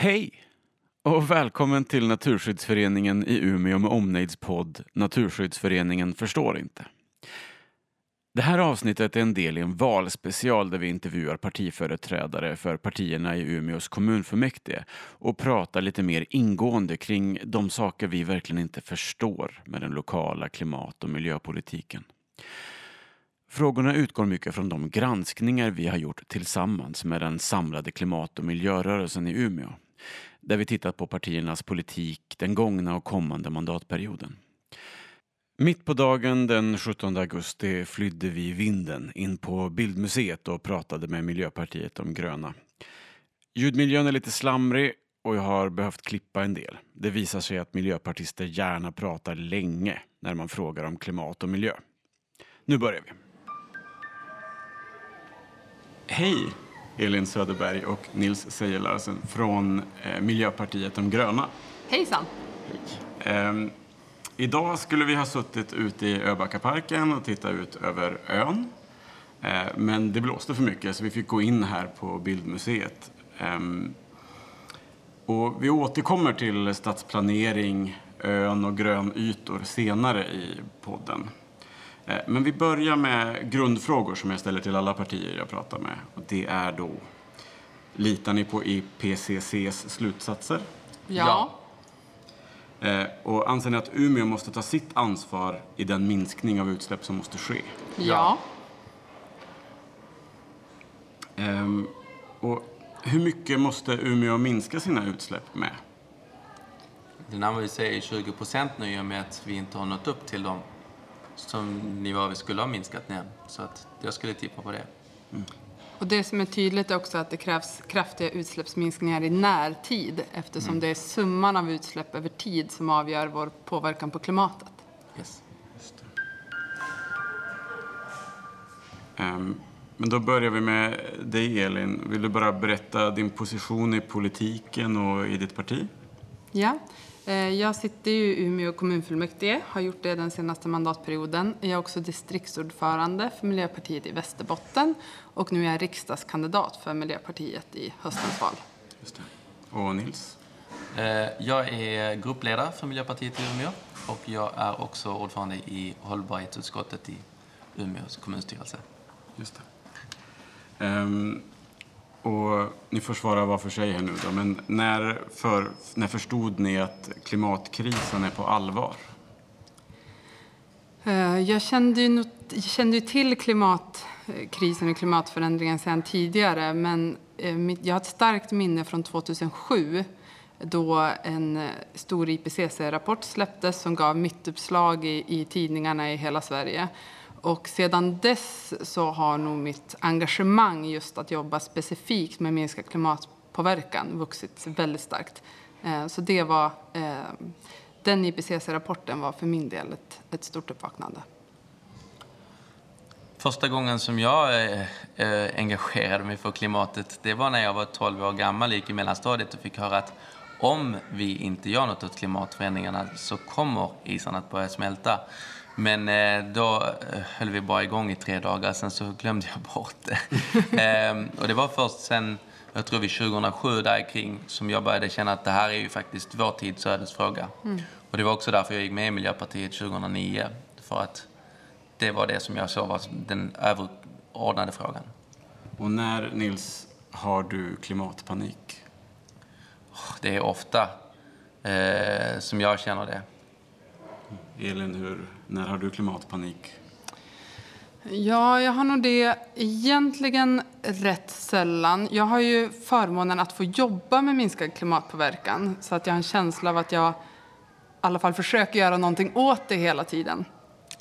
Hej och välkommen till Naturskyddsföreningen i Umeå med omnejdspodd Naturskyddsföreningen förstår inte. Det här avsnittet är en del i en valspecial där vi intervjuar partiföreträdare för partierna i Umeås kommunfullmäktige och pratar lite mer ingående kring de saker vi verkligen inte förstår med den lokala klimat och miljöpolitiken. Frågorna utgår mycket från de granskningar vi har gjort tillsammans med den samlade klimat och miljörörelsen i Umeå. Där vi tittat på partiernas politik den gångna och kommande mandatperioden. Mitt på dagen den 17 augusti flydde vi vinden in på Bildmuseet och pratade med Miljöpartiet de gröna. Ljudmiljön är lite slamrig och jag har behövt klippa en del. Det visar sig att miljöpartister gärna pratar länge när man frågar om klimat och miljö. Nu börjar vi. Hej Elin Söderberg och Nils Sejelarsen från eh, Miljöpartiet de gröna. Hejsan! Ehm, idag skulle vi ha suttit ute i Öbackaparken och tittat ut över ön. Eh, men det blåste för mycket så vi fick gå in här på Bildmuseet. Ehm, och vi återkommer till stadsplanering, ön och grönytor senare i podden. Eh, Men vi börjar med grundfrågor som jag ställer till alla partier jag pratar med. Och det är då, litar ni på IPCCs slutsatser? Ja. Eh, Och anser ni att Umeå måste ta sitt ansvar i den minskning av utsläpp som måste ske? Ja. Ehm, Och hur mycket måste Umeå minska sina utsläpp med? Det närmar sig 20 procent nu i och med att vi inte har nått upp till de som nivåer vi skulle ha minskat ner. Så att jag skulle tippa på det. Och det som är tydligt är också att det krävs kraftiga utsläppsminskningar i närtid eftersom det är summan av utsläpp över tid som avgör vår påverkan på klimatet. Yes. Ehm, Men då börjar vi med dig Elin. Vill du bara berätta din position i politiken och i ditt parti? Ja. Eh, Jag sitter ju i Umeå kommunfullmäktige, har gjort det den senaste mandatperioden. Jag är också distriktsordförande för Miljöpartiet i Västerbotten och nu är jag riksdagskandidat för Miljöpartiet i höstens val. Just det. Och Nils? Eh, Jag är gruppledare för Miljöpartiet i Umeå och jag är också ordförande i hållbarhetsutskottet i Umeås kommunstyrelse. Just det. Ehm, och ni får svara var för sig här nu då, men när, för, när förstod ni att klimatkrisen är på allvar? Eh, jag kände ju, jag kände ju till klimatkrisen eh, och klimatförändringen sedan tidigare men eh, jag har ett starkt minne från 2007 då en stor IPCC-rapport släpptes som gav mittuppslag i, i tidningarna i hela Sverige. Och sedan dess så har nog mitt engagemang just att jobba specifikt med minskad klimatpåverkan vuxit väldigt starkt. Eh, så det var, eh, den IPCC-rapporten var för min del ett, ett stort uppvaknande. Första gången som jag eh, eh engagerade mig för klimatet, det var när jag var 12 år gammal, gick i mellanstadiet och fick höra att om vi inte gör något åt klimatförändringarna så kommer isen att börja smälta. Men eh, då eh, höll vi bara igång i tre dagar, sen så glömde jag bort det. Ehm, och det var först sen, jag tror vi 2007 där kring som jag började känna att det här är ju faktiskt vår tids ödesfråga. Och det var också därför jag gick med i Miljöpartiet 2009. För att det var det som jag såg var den överordnade frågan. Och när, Nils, har du klimatpanik? Det är ofta eh, som jag känner det. Elin, hur, när har du klimatpanik? Ja, jag har nog det egentligen rätt sällan. Jag har ju förmånen att få jobba med minskad klimatpåverkan så att jag har en känsla av att jag i alla fall försöker göra någonting åt det hela tiden.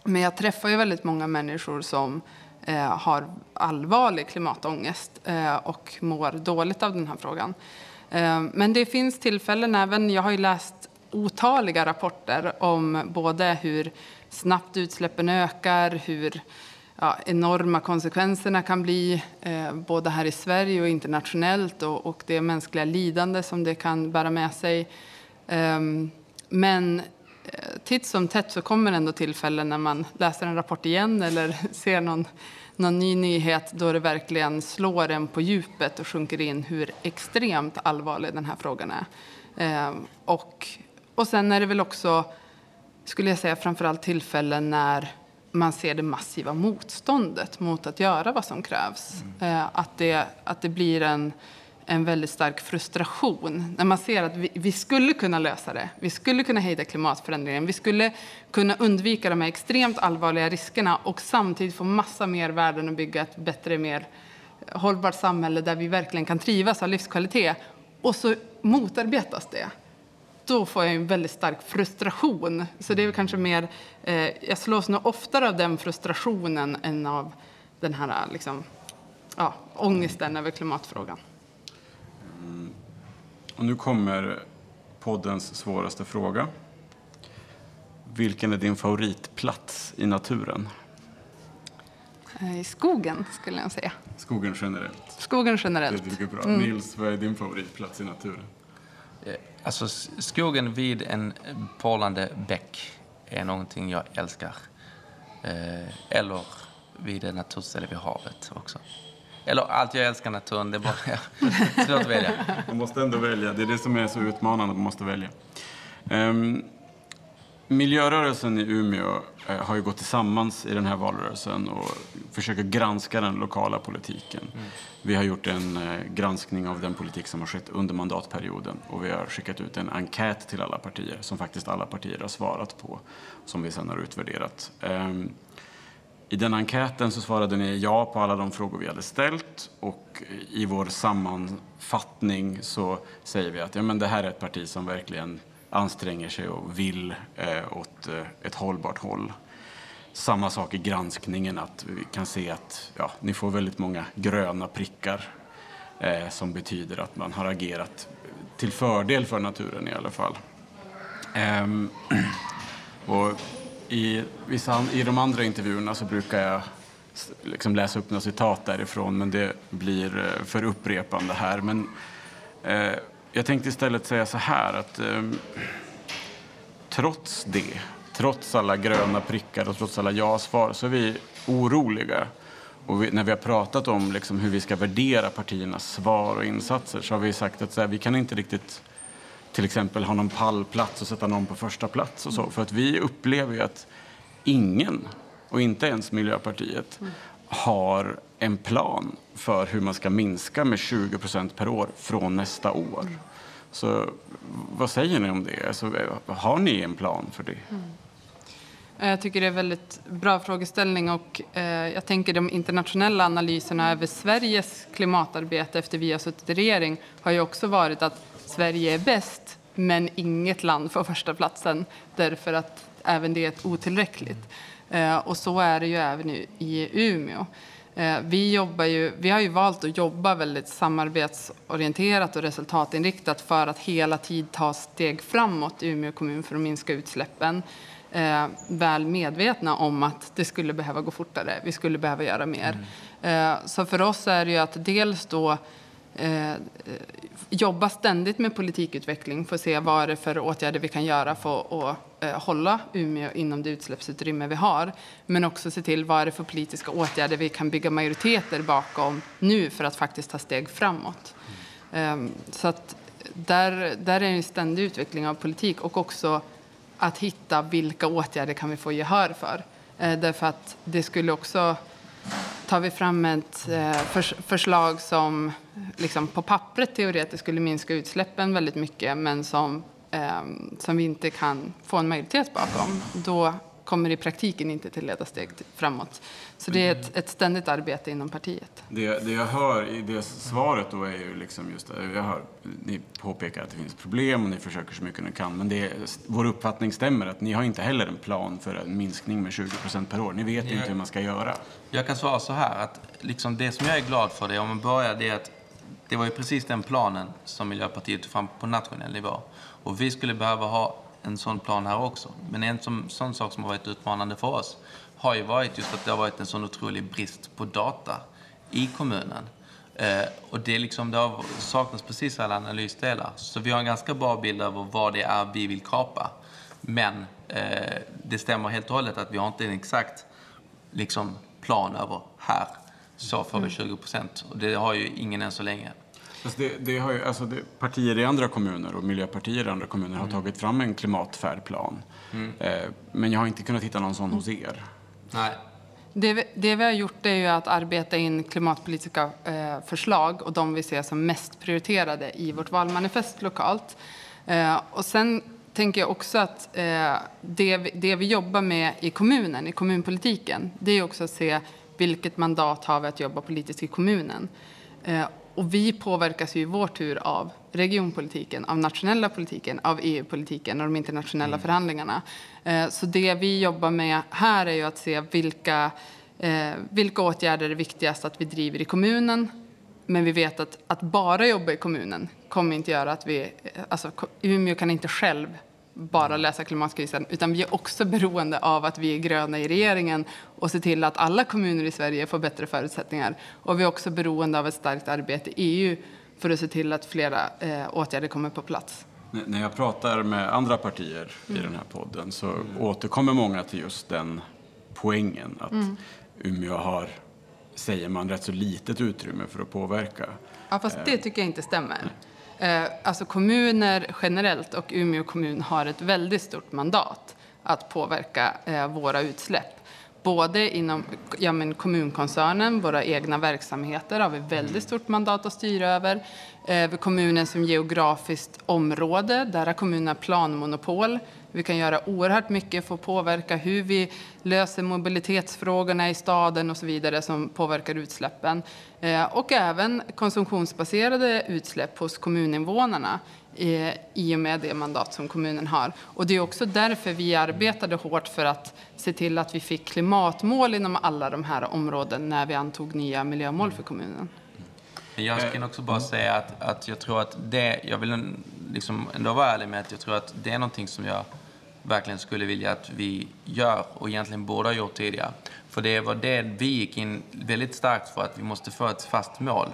Men jag träffar ju väldigt många människor som eh, har allvarlig klimatångest eh, och mår dåligt av den här frågan. Eh, men det finns tillfällen även, jag har ju läst otaliga rapporter om både hur snabbt utsläppen ökar, hur ja, enorma konsekvenserna kan bli eh, både här i Sverige och internationellt och, och det mänskliga lidande som det kan bära med sig. Ehm, eh, men titt som tätt så kommer ändå tillfällen när man läser en rapport igen eller ser någon, någon ny nyhet då det verkligen slår en på djupet och sjunker in hur extremt allvarlig den här frågan är. Eh, och, och sen är det väl också, skulle jag säga, framförallt tillfällen när man ser det massiva motståndet mot att göra vad som krävs. Mm. Eh, att, det, att det blir en en väldigt stark frustration när man ser att vi, vi, skulle kunna lösa det. Vi skulle kunna hejda klimatförändringen. Vi skulle kunna undvika de här extremt allvarliga riskerna och samtidigt få massa mer värden och bygga ett bättre, mer hållbart samhälle där vi verkligen kan trivas och ha livskvalitet. Och så motarbetas det. Då får jag en väldigt stark frustration. Så det är kanske mer, eh, jag slås nog oftare av den frustrationen än av den här liksom, ja, ångesten över klimatfrågan. Och nu kommer poddens svåraste fråga. Vilken är din favoritplats i naturen? Eh, I skogen, skulle jag säga. Skogen generellt? Skogen generellt. Det tycker bra. Mm. Nils, vad är din favoritplats i naturen? Eh, alltså, skogen vid en porlande bäck är någonting jag älskar. Eh, eller vid ett naturställe vid havet också. Eller allt, jag älskar naturen. Det är bara svårt att välja. Man måste ändå välja. Det är det som är så utmanande, man måste välja. Um, miljörörelsen i Umeå uh, har ju gått tillsammans i den här valrörelsen och försöker granska den lokala politiken. Mm. Vi har gjort en uh, granskning av den politik som har skett under mandatperioden och vi har skickat ut en enkät till alla partier som faktiskt alla partier har svarat på, som vi sedan har utvärderat. Um, i den enkäten så svarade ni ja på alla de frågor vi hade ställt och i vår sammanfattning så säger vi att ja, men det här är ett parti som verkligen anstränger sig och vill eh, åt eh, ett hållbart håll. Samma sak i granskningen, att vi kan se att ja, ni får väldigt många gröna prickar eh, som betyder att man har agerat till fördel för naturen i alla fall. Ehm, och i, vissa, I de andra intervjuerna så brukar jag liksom läsa upp några citat därifrån, men det blir eh, för upprepande här. Men eh, jag tänkte istället säga så här att eh, trots det, trots alla gröna prickar och trots alla ja-svar så är vi oroliga. Och vi, när vi har pratat om liksom hur vi ska värdera partiernas svar och insatser så har vi sagt att här, vi kan inte riktigt till exempel ha någon pallplats och sätta någon på första plats och så. Mm. För att vi upplever ju att ingen, och inte ens Miljöpartiet, mm. har en plan för hur man ska minska med 20 procent per år från nästa år. Så vad säger ni om det? Alltså, har ni en plan för det? Mm. Eh, jag tycker det är en väldigt bra frågeställning och eh, jag tänker de internationella analyserna över Sveriges klimatarbete efter vi har suttit i regering har ju också varit att Sverige är bäst, men inget land får första platsen därför att även det är otillräckligt. Eh, och så är det ju även i Umeå. Eh, vi, jobbar ju, vi har ju valt att jobba väldigt samarbetsorienterat och resultatinriktat för att hela tiden ta steg framåt i Umeå kommun för att minska utsläppen. Eh, väl medvetna om att det skulle behöva gå fortare, vi skulle behöva göra mer. Mm. så för oss är det ju att dels då eh, jobba ständigt med politikutveckling för att se vad det är för åtgärder vi kan göra för att eh, hålla Umeå inom det utsläppsutrymme vi har. Men också se till vad det är för politiska åtgärder vi kan bygga majoriteter bakom nu för att faktiskt ta steg framåt. Ehm, så att där, där är en ständig utveckling av politik och också att hitta vilka åtgärder kan vi få gehör för. Eh, därför att det skulle också tar vi fram ett eh, förslag som liksom på pappret teoretiskt skulle minska utsläppen väldigt mycket men som, eh, som vi inte kan få en majoritet bakom, då kommer i praktiken inte till leda steg framåt. Så det är ett, ett ständigt arbete inom partiet. Det, det jag hör i det svaret då är ju liksom just jag hör, ni påpekar att det finns problem och ni försöker så mycket ni kan. Men det, vår uppfattning stämmer att ni har inte heller en plan för en minskning med 20 procent per år. Ni vet jag, inte hur man ska göra. Jag kan svara så här att liksom det som jag är glad för det, om man börjar, det är att det var ju precis den planen som Miljöpartiet tog fram på nationell nivå. Och vi skulle behöva ha en sån plan här också. Men en som, sån sak som har varit utmanande för oss har ju varit just att det har varit en sån otrolig brist på data i kommunen. Eh, och det, liksom, det har saknats precis alla analysdelar. Så vi har en ganska bra bild över vad det är vi vill kapa. Men Eh, det stämmer helt och hållet att vi har inte en exakt liksom, plan över här. Så får vi 20 procent. Och det har ju ingen än så länge. Alltså det, det har ju, alltså det, partier i andra kommuner och miljöpartier i andra kommuner har tagit fram en klimatfärdplan. Eh, men jag har inte kunnat hitta någon sån hos er. Nej. Det vi, det vi har gjort är ju att arbeta in klimatpolitiska eh, förslag och de vi ser som mest prioriterade i vårt valmanifest lokalt. Eh, och sen tänker jag också att eh, det, vi, det vi jobbar med i kommunen, i kommunpolitiken, det är också att se vilket mandat har vi att jobba politiskt i kommunen. Och vi påverkas ju i vår tur av regionpolitiken, av nationella politiken, av EU-politiken och de internationella förhandlingarna. Eh, Så det vi jobbar med här är ju att se vilka, eh, vilka åtgärder är viktigast att vi driver i kommunen. Men vi vet att, att bara jobba i kommunen kommer inte göra att vi... eh, Alltså, Umeå kan inte själv bara lösa klimatkrisen, utan vi är också beroende av att vi är gröna i regeringen och se till att alla kommuner i Sverige får bättre förutsättningar. Och vi är också beroende av ett starkt arbete i EU för att se till att flera eh, åtgärder kommer på plats. När jag pratar med andra partier i den här podden så återkommer många till just den poängen att Umeå har, säger man, rätt så litet utrymme för att påverka. Ja, fast det tycker jag inte stämmer. Eh, alltså kommuner generellt och Umeå kommun har ett väldigt stort mandat att påverka eh, våra utsläpp. Både inom ja, men kommunkoncernen, våra egna verksamheter har vi väldigt stort mandat att styra över. Eh, vid kommunen som geografiskt område, där har kommunerna planmonopol. Vi kan göra oerhört mycket för att påverka hur vi löser mobilitetsfrågorna i staden och så vidare som påverkar utsläppen. Eh, och även konsumtionsbaserade utsläpp hos kommuninvånarna eh, i och med det mandat som kommunen har. Och det är också därför vi arbetade hårt för att se till att vi fick klimatmål inom alla de här områden när vi antog nya miljömål för kommunen. Jag kan också bara säga att, att jag tror att det, jag vill liksom ändå vara ärlig med att jag tror att det är någonting som jag verkligen skulle vilja att vi gör och egentligen borde ha gjort tidigare. För det var det vi gick in väldigt starkt för, att vi måste få ett fast mål.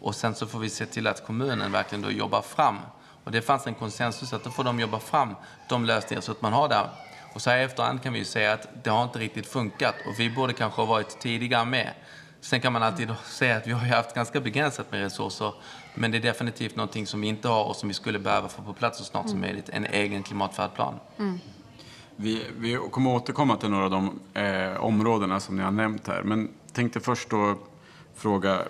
Och sen så får vi se till att kommunen verkligen då jobbar fram. Och det fanns en konsensus att då får de jobba fram de lösningar så att man har det. Och så här i efterhand kan vi ju säga att det har inte riktigt funkat och vi borde kanske ha varit tidigare med. Sen kan man alltid säga att vi har haft ganska begränsat med resurser. Men det är definitivt någonting som vi inte har och som vi skulle behöva få på plats så snart som möjligt. En egen klimatfärdplan. Vi, vi kommer återkomma till några av de eh, områdena som ni har nämnt här. Men tänkte först då fråga,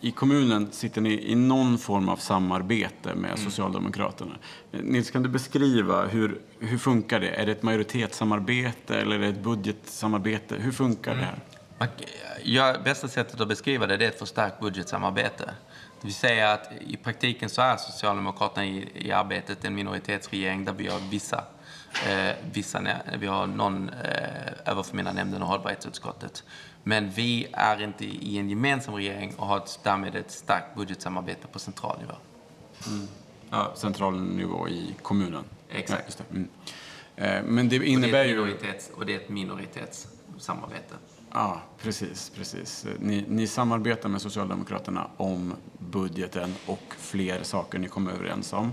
i kommunen sitter ni i någon form av samarbete med Socialdemokraterna. Eh, Nils, kan du beskriva hur, hur funkar det? Är det ett majoritetssamarbete eller är det ett budgetsamarbete? Hur funkar det här? Ja, bästa sättet att beskriva det, det är ett förstärkt budgetsamarbete. Det vill säga att i praktiken så är Socialdemokraterna i, i arbetet en minoritetsregering där vi har vissa, eh, vissa vi har någon eh, överförmyndarnämnden och hållbarhetsutskottet. Men vi är inte i en gemensam regering och har därmed ett starkt budgetsamarbete på central nivå. Ja, central nivå i kommunen. Exakt. Ja, det. Mm. Eh, Men det innebär ju... och det är ett minoritetssamarbete. Ja, precis. precis. Ni, ni samarbetar med Socialdemokraterna om budgeten och fler saker ni kom överens om.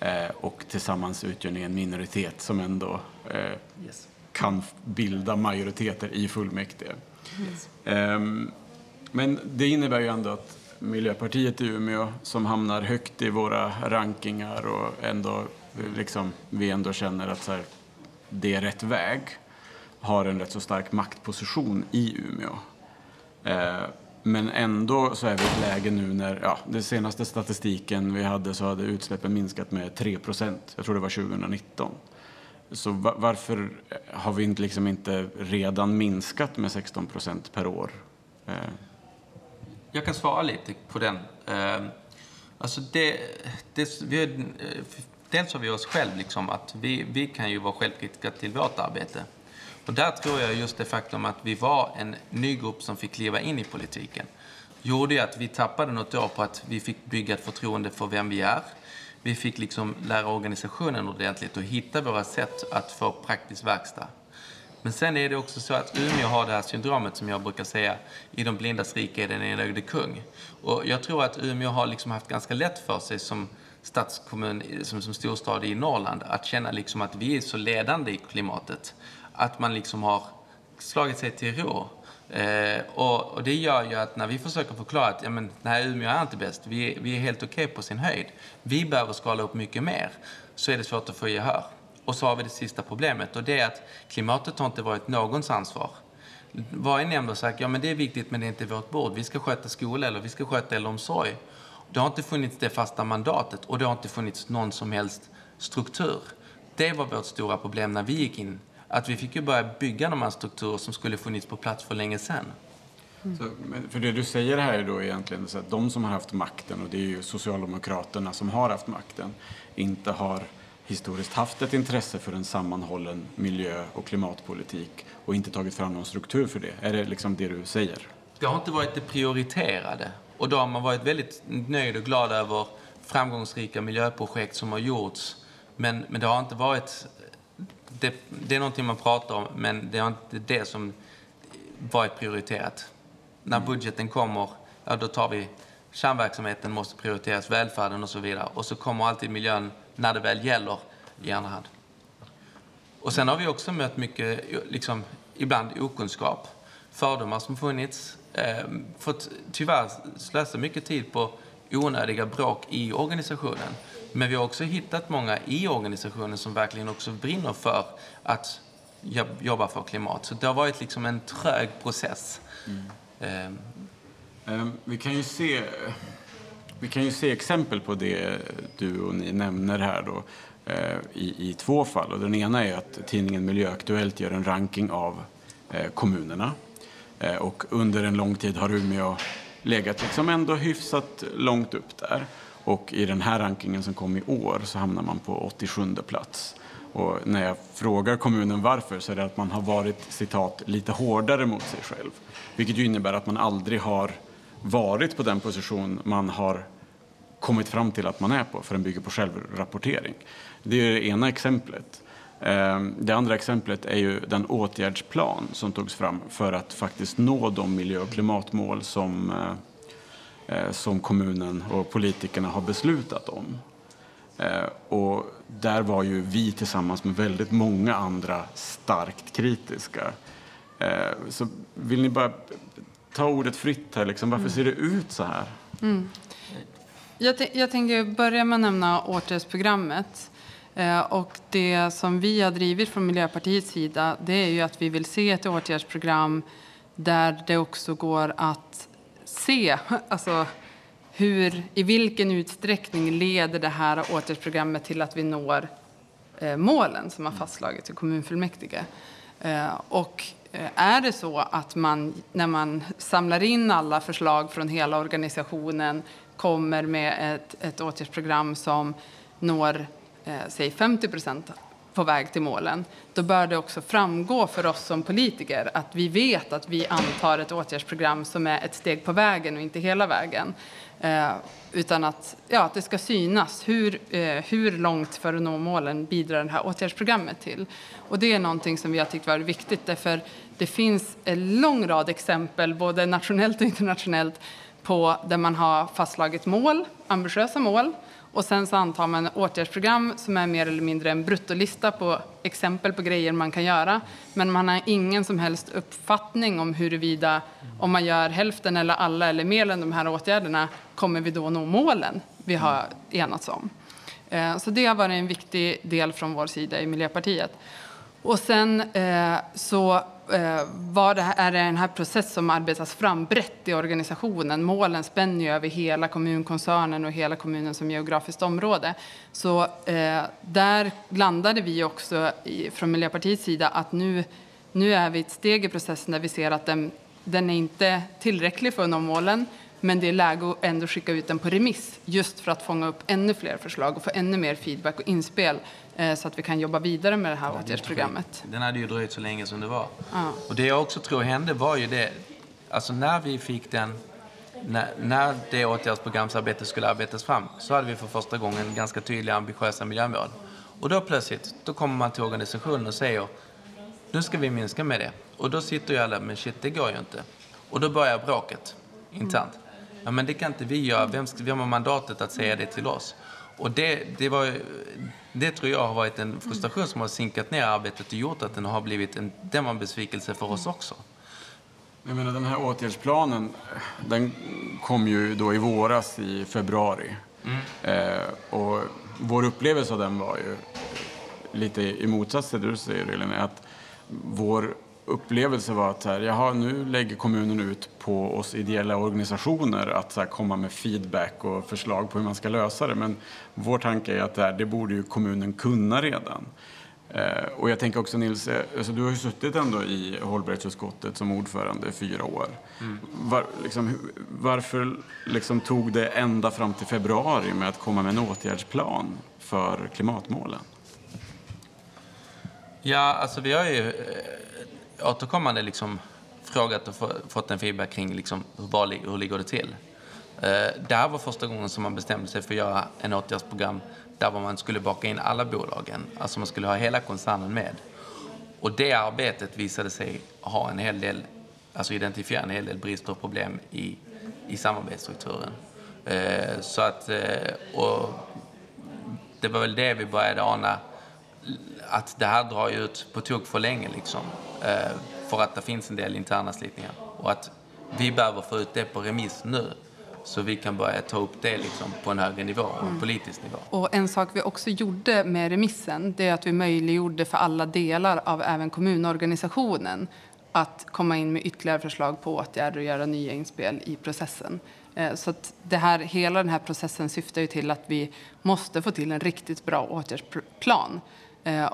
Eh, och tillsammans utgör ni en minoritet som ändå eh, Yes. kan bilda majoriteter i fullmäktige. Ehm, men det innebär ju ändå att Miljöpartiet i Umeå, som hamnar högt i våra rankingar och ändå eh, liksom, vi ändå känner att så här, det är rätt väg, har en rätt så stark maktposition i Umeå. Eh, men ändå så är vi i ett läge nu när, ja, den senaste statistiken vi hade så hade utsläppen minskat med 3 procent. Jag tror det var 2019. Så va- varför har vi inte, liksom inte redan minskat med 16 procent per år? Eh, Jag kan svara lite på den. Eh, Alltså det, det, vi har, eh, dels har vi oss själv, liksom, att vi, vi kan ju vara självkritiska till vårt arbete. Och där tror jag just det faktum att vi var en ny grupp som fick kliva in i politiken gjorde ju att vi tappade något år på att vi fick bygga ett förtroende för vem vi är. Vi fick liksom lära organisationen ordentligt och hitta våra sätt att få praktisk verkstad. Men sen är det också så att Umeå har det här syndromet som jag brukar säga, i de blindas rike är den enögde kung. Och jag tror att Umeå har liksom haft ganska lätt för sig som stadskommun, som, som storstad i Norrland, att känna liksom att vi är så ledande i klimatet. Att man liksom har slagit sig till ro. Eh, och, och, det gör ju att när vi försöker förklara att ja, men, nej, Umeå är inte bäst, vi, vi är helt okej okay på sin höjd. Vi behöver skala upp mycket mer. Så är det svårt att få gehör. Och så har vi det sista problemet och det är att klimatet har inte varit någons ansvar. Varje nämnd har sagt ja men det är viktigt men det är inte vårt bord. Vi ska sköta skola eller vi ska sköta äldreomsorg. Det har inte funnits det fasta mandatet och det har inte funnits någon som helst struktur. Det var vårt stora problem när vi gick in. Att vi fick ju börja bygga de här strukturer som skulle funnits på plats för länge sedan. Mm. Så, för det du säger här är då egentligen så att de som har haft makten, och det är ju Socialdemokraterna som har haft makten, inte har historiskt haft ett intresse för en sammanhållen miljö och klimatpolitik och inte tagit fram någon struktur för det. Är det liksom det du säger? Det har inte varit det prioriterade. Och då har man varit väldigt nöjd och glad över framgångsrika miljöprojekt som har gjorts. Men, men det har inte varit... Det, det är någonting man pratar om, men det är inte det som varit prioriterat. När mm. budgeten kommer, ja, då tar vi kärnverksamheten måste prioriteras, välfärden och så vidare. Och så kommer alltid miljön när det väl gäller i andra hand. Och sen har vi också mött mycket, liksom, ibland okunskap, fördomar som funnits. Eh, fått tyvärr slösa mycket tid på onödiga bråk i organisationen. Men vi har också hittat många i organisationen som verkligen också brinner för att jobba för klimat. Så det har varit liksom en trög process. Mm. Eh. Vi kan ju se vi kan ju se exempel på det du och ni nämner här då, eh, i, i två fall. Och den ena är att tidningen Miljöaktuellt gör en ranking av eh, kommunerna. Och under en lång tid har Umeå legat liksom ändå hyfsat långt upp där. Och i den här rankingen som kom i år så hamnar man på 87 plats. Och när jag frågar kommunen varför så är det att man har varit citat lite hårdare mot sig själv. Vilket ju innebär att man aldrig har varit på den position man har kommit fram till att man är på, för den bygger på självrapportering. Det är det ena exemplet. Ehm, det andra exemplet är ju den åtgärdsplan som togs fram för att faktiskt nå de miljö och klimatmål som, eh, som kommunen och politikerna har beslutat om. Ehm, och där var ju vi tillsammans med väldigt många andra starkt kritiska. Ehm, så vill ni bara ta ordet fritt här. Liksom. Varför mm. ser det ut så här? Mm. Jag, jag tänker börja med att nämna åtgärdsprogrammet. Eh, och det som vi har drivit från Miljöpartiets sida det är ju att vi vill se ett åtgärdsprogram där det också går att se alltså, hur, i vilken utsträckning leder det här åtgärdsprogrammet till att vi når eh, målen som har fastslagits i kommunfullmäktige. Eh, och Eh, är det så att man, när man samlar in alla förslag från hela organisationen kommer med ett, ett åtgärdsprogram som når eh, säg 50 procent på väg till målen, då bör det också framgå för oss som politiker att vi vet att vi antar ett åtgärdsprogram som är ett steg på vägen och inte hela vägen. Eh, utan att, ja, att det ska synas hur, eh, hur långt för att nå målen bidrar det här åtgärdsprogrammet till. Och det är någonting som vi har tyckt varit viktigt därför det finns en lång rad exempel, både nationellt och internationellt, på där man har fastslagit mål, ambitiösa mål, och sen så antar man åtgärdsprogram som är mer eller mindre en bruttolista på exempel på grejer man kan göra. Men man har ingen som helst uppfattning om huruvida om man gör hälften eller alla eller mer än de här åtgärderna kommer vi då nå målen vi har enats om. Eh, så det har varit en viktig del från vår sida i Miljöpartiet. Och sen eh, så Eh, var det är det den här process som arbetas fram brett i organisationen. Målen spänner ju över hela kommunkoncernen och hela kommunen som geografiskt område. Så eh, där landade vi också i, från Miljöpartiets sida att nu, nu är vi ett steg i processen där vi ser att den, den är inte tillräcklig för att nå målen. Men det är läge att ändå skicka ut den på remiss just för att fånga upp ännu fler förslag och få ännu mer feedback och inspel så att vi kan jobba vidare med det här ja, åtgärdsprogrammet. Den hade ju dröjt så länge som det var. Ja. Och det jag också tror hände var ju det, alltså när vi fick den när, när det åtgärdsprogramsarbetet skulle arbetas fram så hade vi för första gången ganska tydliga ambitiösa miljömål. Och då plötsligt, då kommer man till organisationen och säger nu ska vi minska med det. Och då sitter ju alla, men shit det går ju inte. Och då börjar bråket internt. Mm. Ja, men det kan inte vi göra. Vem, vem har mandatet att säga det till oss? Och det, det, var, det tror jag har varit en frustration som har sinkat ner arbetet och gjort att den har blivit en, den var en besvikelse för oss också. Jag menar, den här åtgärdsplanen den kom ju då i våras, i februari. Mm. Eh, och vår upplevelse av den var ju lite i motsats till det du säger, Elin, att vår upplevelse var att så här, jaha, nu lägger kommunen ut på oss ideella organisationer att så komma med feedback och förslag på hur man ska lösa det. Men vår tanke är att det, här, det borde ju kommunen kunna redan. Eh, och jag tänker också Nils, eh, alltså, du har ju suttit ändå i hållbarhetsutskottet som ordförande i fyra år. Mm. Var, liksom, varför liksom, tog det ända fram till februari med att komma med en åtgärdsplan för klimatmålen? Ja, alltså vi har ju eh, återkommande liksom frågat och fått en feedback kring liksom hur, hur ligger det till. Eh, det här var första gången som man bestämde sig för att göra en åtgärdsprogram där man skulle baka in alla bolagen, alltså man skulle ha hela koncernen med. Och det arbetet visade sig ha en hel del, alltså identifiera en hel del brister och problem i, i samarbetsstrukturen. Eh, så att, eh, och det var väl det vi började ana att det här drar ju ut på tok för länge liksom. Eh, för att det finns en del interna slitningar. Och att vi behöver få ut det på remiss nu. Så vi kan börja ta upp det liksom på en högre nivå, en mm. politisk nivå. Och en sak vi också gjorde med remissen, det är att vi möjliggjorde för alla delar av även kommunorganisationen att komma in med ytterligare förslag på åtgärder och göra nya inspel i processen. Eh, så att det här, hela den här processen syftar ju till att vi måste få till en riktigt bra åtgärdsplan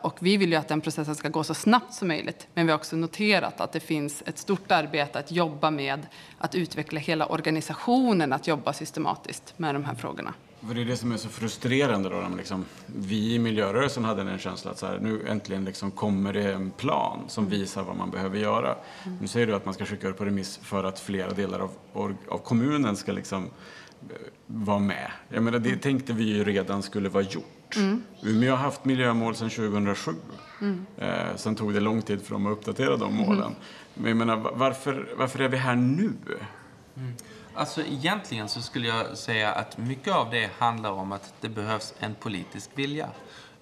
och vi vill ju att den processen ska gå så snabbt som möjligt. Men vi har också noterat att det finns ett stort arbete att jobba med att utveckla hela organisationen att jobba systematiskt med de här frågorna. För det är det som är så frustrerande då. Liksom, vi i miljörörelsen hade en känsla att så här, nu äntligen liksom kommer det en plan som visar vad man behöver göra. Mm. Nu säger du att man ska skicka det på remiss för att flera delar av, av kommunen ska liksom vara med. Jag menar, det tänkte vi ju redan skulle vara gjort. Mm. Umeå har haft miljömål sedan 2007. Mm. Eh, sen tog det lång tid för dem att uppdatera de målen. Mm. Men jag menar, varför, varför är vi här nu? Mm. Alltså egentligen så skulle jag säga att mycket av det handlar om att det behövs en politisk vilja.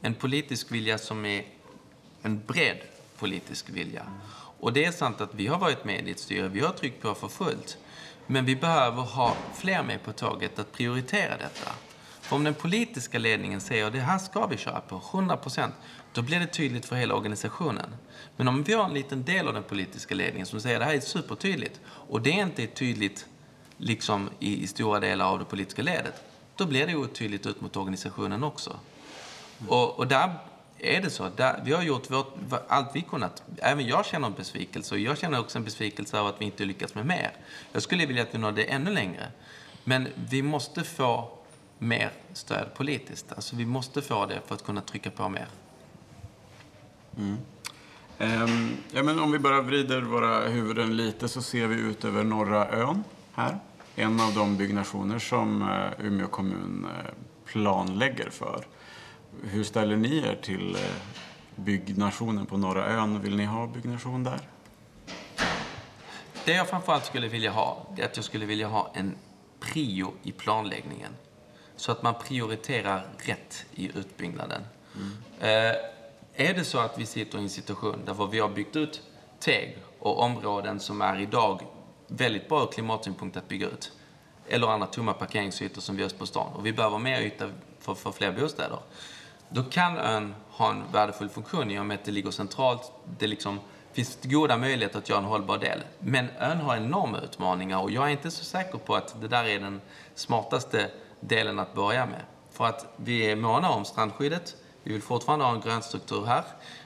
En politisk vilja som är en bred politisk vilja. Och det är sant att vi har varit med i ett styre, vi har tryckt på för fullt. Men vi behöver ha fler med på tåget att prioritera detta. För om den politiska ledningen säger att det här ska vi köra på, 100 procent, då blir det tydligt för hela organisationen. Men om vi har en liten del av den politiska ledningen som säger att det här är supertydligt och det inte är tydligt liksom i, i stora delar av det politiska ledet, då blir det otydligt ut mot organisationen också. Mm. Och, och, där är det så. Där, vi har gjort vårt, allt vi kunnat. Även jag känner en besvikelse och jag känner också en besvikelse över att vi inte lyckats med mer. Jag skulle vilja att vi nådde ännu längre. Men vi måste få mer stöd politiskt. Alltså vi måste få det för att kunna trycka på mer. Mm. Um, ja, men om vi bara vrider våra huvuden lite så ser vi ut över norra ön här. En av de byggnationer som uh, Umeå kommun uh, planlägger för. Hur ställer ni er till uh, byggnationen på norra ön? Vill ni ha byggnation där? Det jag framförallt skulle vilja ha, är att jag skulle vilja ha en prio i planläggningen så att man prioriterar rätt i utbyggnaden. Mm. Eh, är det så att vi sitter i en situation där vi har byggt ut teg och områden som är idag väldigt bra ur klimatsynpunkt att bygga ut, eller andra tomma parkeringsytor som vi har på stan, och vi behöver mer yta för, för fler bostäder, då kan ön ha en värdefull funktion i och med att det ligger centralt. Det liksom, finns goda möjligheter att göra en hållbar del. Men ön har enorma utmaningar och jag är inte så säker på att det där är den smartaste delen att börja med. För att vi är måna om strandskyddet. Vi vill fortfarande ha en grönstruktur här.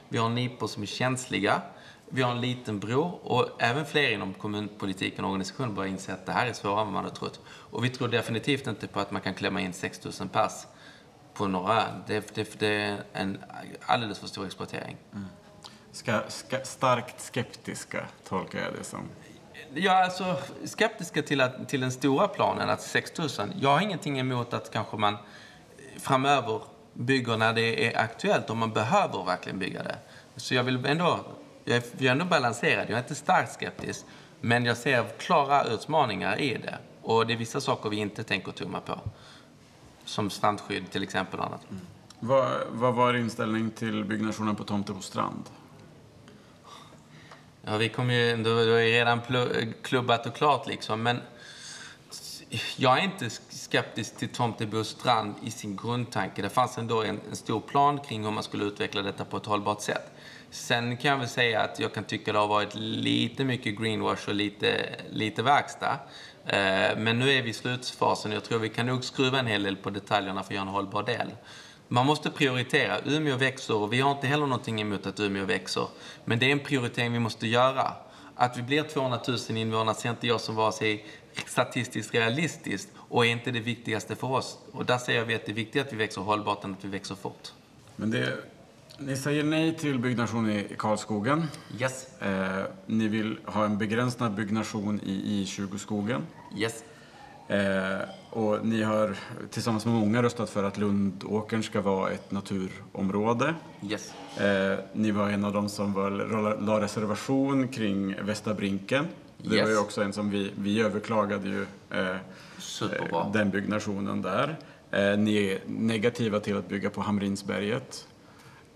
Vi har nipor som är känsliga. Vi har en liten bro och även fler inom kommunpolitiken och organisationen börjar inse att det här är svårare än man har trott. Och vi tror definitivt inte på att man kan klämma in 6 000 pass på ön. Det, det, det, är en alldeles för stor exploatering. Mm. Ska, ska, starkt skeptiska tolkar jag det som. Är alltså skeptiska till, att, till den stora planen, att 6 000. Jag har ingenting emot att kanske man framöver bygger när det är aktuellt, om man behöver verkligen bygga det. Så jag vill ändå, jag är, jag är ändå balanserad, jag är inte starkt skeptisk. Men jag ser klara utmaningar i det. Och det är vissa saker vi inte tänker tumma på. Som strandskydd till exempel. Och annat. Mm. Vad, vad var inställning till byggnationen på tomter på strand? Ja, vi kommer ju, det är redan klubbat och klart liksom, men jag är inte skeptisk till Tomtebo strand i sin grundtanke. Det fanns ändå en, en, stor plan kring hur man skulle utveckla detta på ett hållbart sätt. Sen kan jag väl säga att jag kan tycka det har varit lite mycket greenwash och lite, lite verkstad. Eh, men nu är vi i slutfasen. Jag tror vi kan nog skruva en hel del på detaljerna för att göra en hållbar del. Man måste prioritera. Umeå växer och vi har inte heller någonting emot att Umeå växer. Men det är en prioritering vi måste göra. Att vi blir 200 000 invånare ser inte jag som vare sig statistiskt realistiskt och är inte det viktigaste för oss. Och där säger vi att det är viktigt att vi växer hållbart än att vi växer fort. Men det, ni säger nej till byggnation i Karlskogen. Yes. Eh, ni vill ha en begränsad byggnation i I20-skogen. Yes. Eh, och ni har tillsammans med många röstat för att Lundåkern ska vara ett naturområde. Yes. Eh, ni var en av dem som var, la reservation kring Västra Brinken. Det yes. var ju också en som vi, vi överklagade ju eh, eh den byggnationen där. Eh, ni är negativa till att bygga på Hamrinsberget.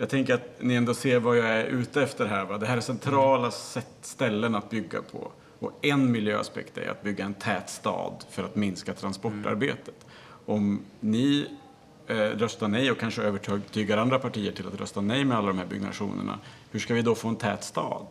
Jag tänker att ni ändå ser vad jag är ute efter här. Va? Det här är centrala mm. ställen att bygga på. Och en miljöaspekt är att bygga en tät stad för att minska transportarbetet. Mm. Om ni eh, röstar nej och kanske övertygar andra partier till att rösta nej med alla de här byggnationerna, hur ska vi då få en tät stad?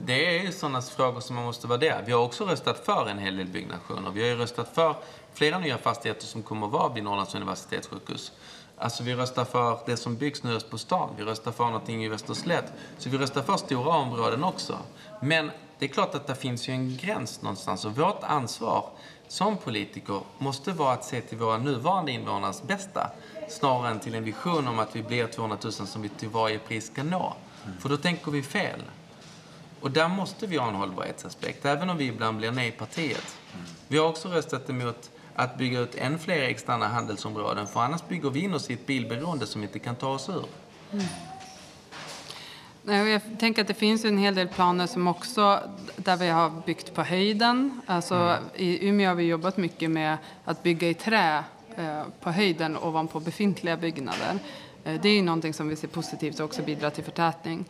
Det är ju sådana frågor som man måste värdera. Vi har också röstat för en hel del byggnationer. Vi har ju röstat för flera nya fastigheter som kommer att vara vid Norrlands universitetssjukhus. Alltså vi röstar för det som byggs nu på stan. Vi röstar för någonting i Västerslätt. Så vi röstar för stora områden också. Men det är klart att det finns ju en gräns någonstans och vårt ansvar som politiker måste vara att se till våra nuvarande invånares bästa snarare än till en vision om att vi blir 200 000 som vi till varje pris ska nå. Mm. För då tänker vi fel. Och där måste vi ha en hållbarhetsaspekt, även om vi ibland blir nej i partiet. Mm. Vi har också röstat emot att bygga ut än fler externa handelsområden, för annars bygger vi in oss i ett bilberoende som inte kan ta oss ur. Mm. Jag tänker att det finns en hel del planer som också, där vi har byggt på höjden. Alltså, mm. I Umeå har vi jobbat mycket med att bygga i trä eh, på höjden ovanpå befintliga byggnader. Eh, det är ju någonting som vi ser positivt och också bidrar till förtätning.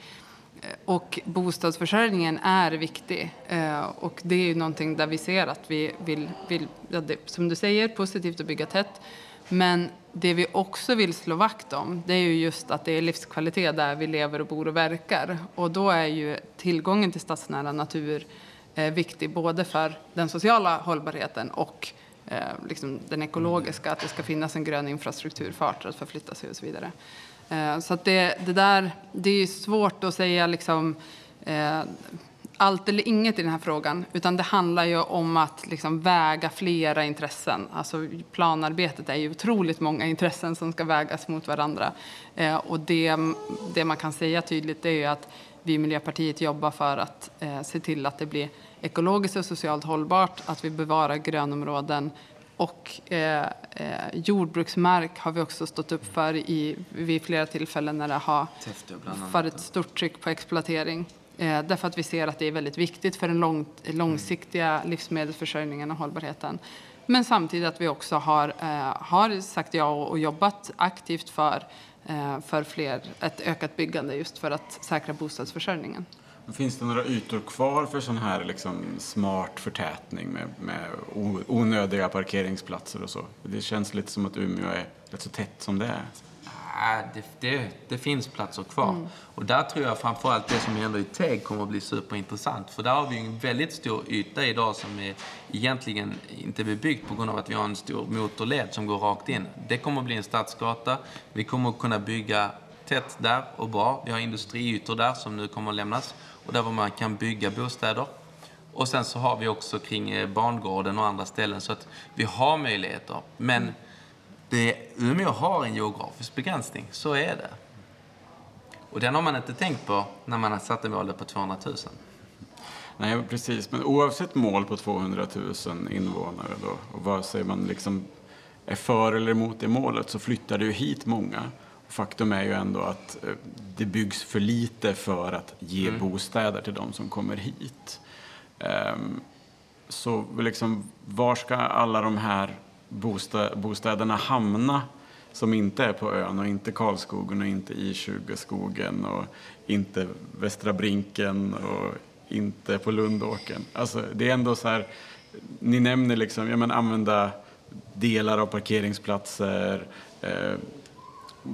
Eh, och bostadsförsörjningen är viktig. Eh, och det är ju någonting där vi ser att vi vill, vill ja, det, som du säger, positivt att bygga tätt. Men det vi också vill slå vakt om det är ju just att det är livskvalitet där vi lever och bor och verkar. Och då är ju tillgången till stadsnära natur eh, viktig både för den sociala hållbarheten och liksom den ekologiska, att det ska finnas en grön infrastruktur för arter att förflytta sig och så vidare. Eh, så att det, det där, det är svårt att säga liksom eh, allt eller inget i den här frågan, utan det handlar ju om att liksom väga flera intressen. Alltså planarbetet är ju otroligt många intressen som ska vägas mot varandra. Eh, och det, det man kan säga tydligt är ju att vi i Miljöpartiet jobbar för att eh, se till att det blir ekologiskt och socialt hållbart, att vi bevarar grönområden och eh, eh, jordbruksmark har vi också stått upp för i, vid flera tillfällen när det har varit stort tryck på exploatering. Eh, därför att vi ser att det är väldigt viktigt för den lång, långsiktiga livsmedelsförsörjningen och hållbarheten. Men samtidigt att vi också har, eh, har sagt ja och, och jobbat aktivt för, eh, för fler, ett ökat byggande just för att säkra bostadsförsörjningen. Finns det några ytor kvar för sån här liksom smart förtätning med, med onödiga parkeringsplatser och så? Det känns lite som att Umeå är rätt så tätt som det är. det, det, det, finns platser kvar. Mm. Och där tror jag framförallt det som händer i Teg kommer att bli superintressant. För där har vi en väldigt stor yta idag som är egentligen inte bebyggt på grund av att vi har en stor motorled som går rakt in. Det kommer att bli en stadsgata. Vi kommer att kunna bygga tätt där och bra. Vi har industriytor där som nu kommer att lämnas och där man kan bygga bostäder. Och sen så har vi också kring bangården barngården och andra ställen så att vi har möjligheter. Men det, Umeå har en geografisk begränsning, så är det. Och den har man inte tänkt på när man har satt målet på 200 000. Nej, precis. Men oavsett mål på 200 000 invånare då, och vare sig man liksom är för eller emot det målet, så flyttar det ju hit många. Faktum är ju ändå att eh, det byggs för lite för att ge mm. bostäder till de som kommer hit. Um, så liksom, var ska alla de här bostäderna hamna som inte är på ön och inte Karlskogen och inte I20-skogen och inte Västra Brinken och inte på Lundåken. Alltså, det är ändå så här, ni nämner liksom, ja men använda delar av parkeringsplatser, eh,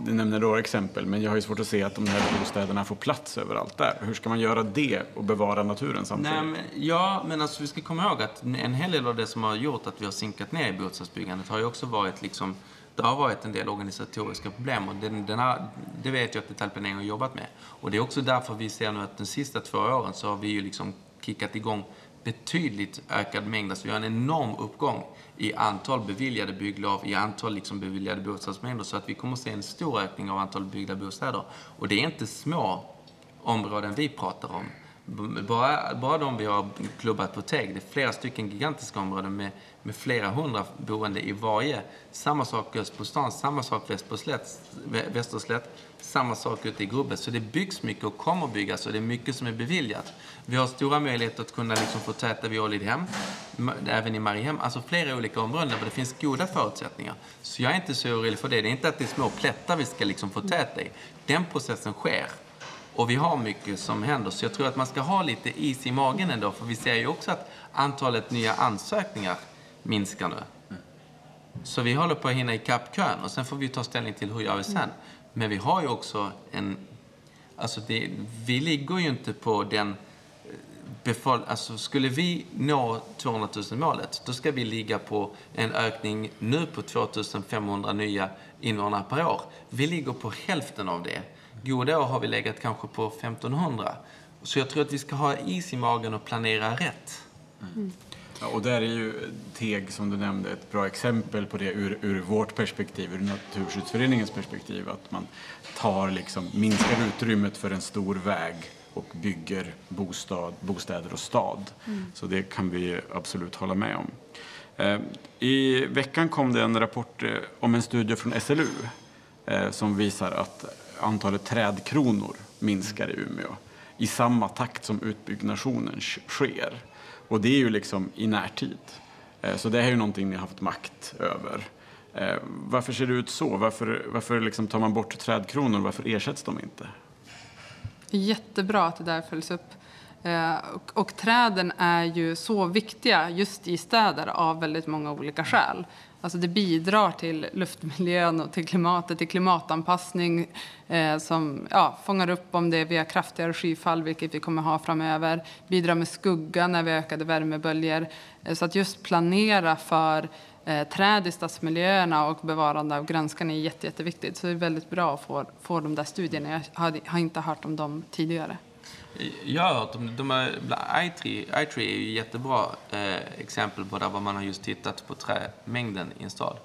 du nämner några exempel, men jag har ju svårt att se att de här bostäderna får plats överallt där. Hur ska man göra det och bevara naturen samtidigt? Nej, men, ja, men alltså, vi ska komma ihåg att en hel del av det som har gjort att vi har sinkat ner i bostadsbyggandet har ju också varit liksom det har varit en del organisatoriska problem och den, den har, det vet jag att detaljplaneringen har jobbat med. Och det är också därför vi ser nu att de sista två åren så har vi ju liksom kickat igång betydligt ökad mängd. Alltså vi har en enorm uppgång i antal beviljade bygglov, i antal liksom beviljade bostadsmängder. Så att vi kommer att se en stor ökning av antal byggda bostäder. Och det är inte små områden vi pratar om. Bara, bara de vi har klubbat på TEG, det är flera stycken gigantiska områden med, med flera hundra boende i varje. Samma sak öst på stan, samma sak väst på slätt, västerslätt, samma sak ute i Grubbe. Så det byggs mycket och kommer byggas och det är mycket som är beviljat. Vi har stora möjligheter att kunna liksom få täta vid Ålidhem, även i Mariehem. Alltså flera olika områden där det finns goda förutsättningar. Så jag är inte så orolig för det. Det är inte att det är små plättar vi ska liksom få täta i. Den processen sker. Och vi har mycket som händer. Så jag tror att man ska ha lite is i magen ändå. För vi ser ju också att antalet nya ansökningar minskar nu. Så vi håller på att hinna ikapp kön. Och sen får vi ta ställning till hur gör vi sen. Men vi har ju också en... Alltså det, vi ligger ju inte på den befall, alltså skulle vi nå 200 000-målet, då ska vi ligga på en ökning nu på 2 500 nya invånare per år. Vi ligger på hälften av det. Goda år har vi legat kanske på 1500. Så jag tror att vi ska ha is i magen och planera rätt. Mm. Ja, och där är ju TEG, som du nämnde, ett bra exempel på det ur, ur vårt perspektiv, ur Naturskyddsföreningens perspektiv. Att man tar liksom, minskar utrymmet för en stor väg och bygger bostad, bostäder och stad. Mm. Så det kan vi absolut hålla med om. Eh, I veckan kom det en rapport eh, om en studie från SLU eh, som visar att antalet trädkronor minskar i Umeå i samma takt som utbyggnationen sker. Och det är ju liksom i närtid. Eh, så det är ju någonting ni har haft makt över. Eh, varför ser det ut så? Varför, varför liksom tar man bort trädkronor? Varför ersätts de inte? Jättebra att det där följs upp. Eh, och, och, träden är ju så viktiga just i städer av väldigt många olika skäl. Alltså det bidrar till luftmiljön och till klimatet, till klimatanpassning eh, som ja, fångar upp om det via kraftigare skyfall, vilket vi kommer ha framöver. Bidrar med skugga när vi ökade värmeböljor. Eh, så att just planera för eh, träd i stadsmiljöerna och bevarande av grönskan är jätte, jätteviktigt. Så det är väldigt bra att få, få de där studierna. Jag har, har inte hört om dem tidigare. Jag har hört om de är, iTree, iTree är ju jättebra eh, exempel på där man har just tittat på trämängden i en stad.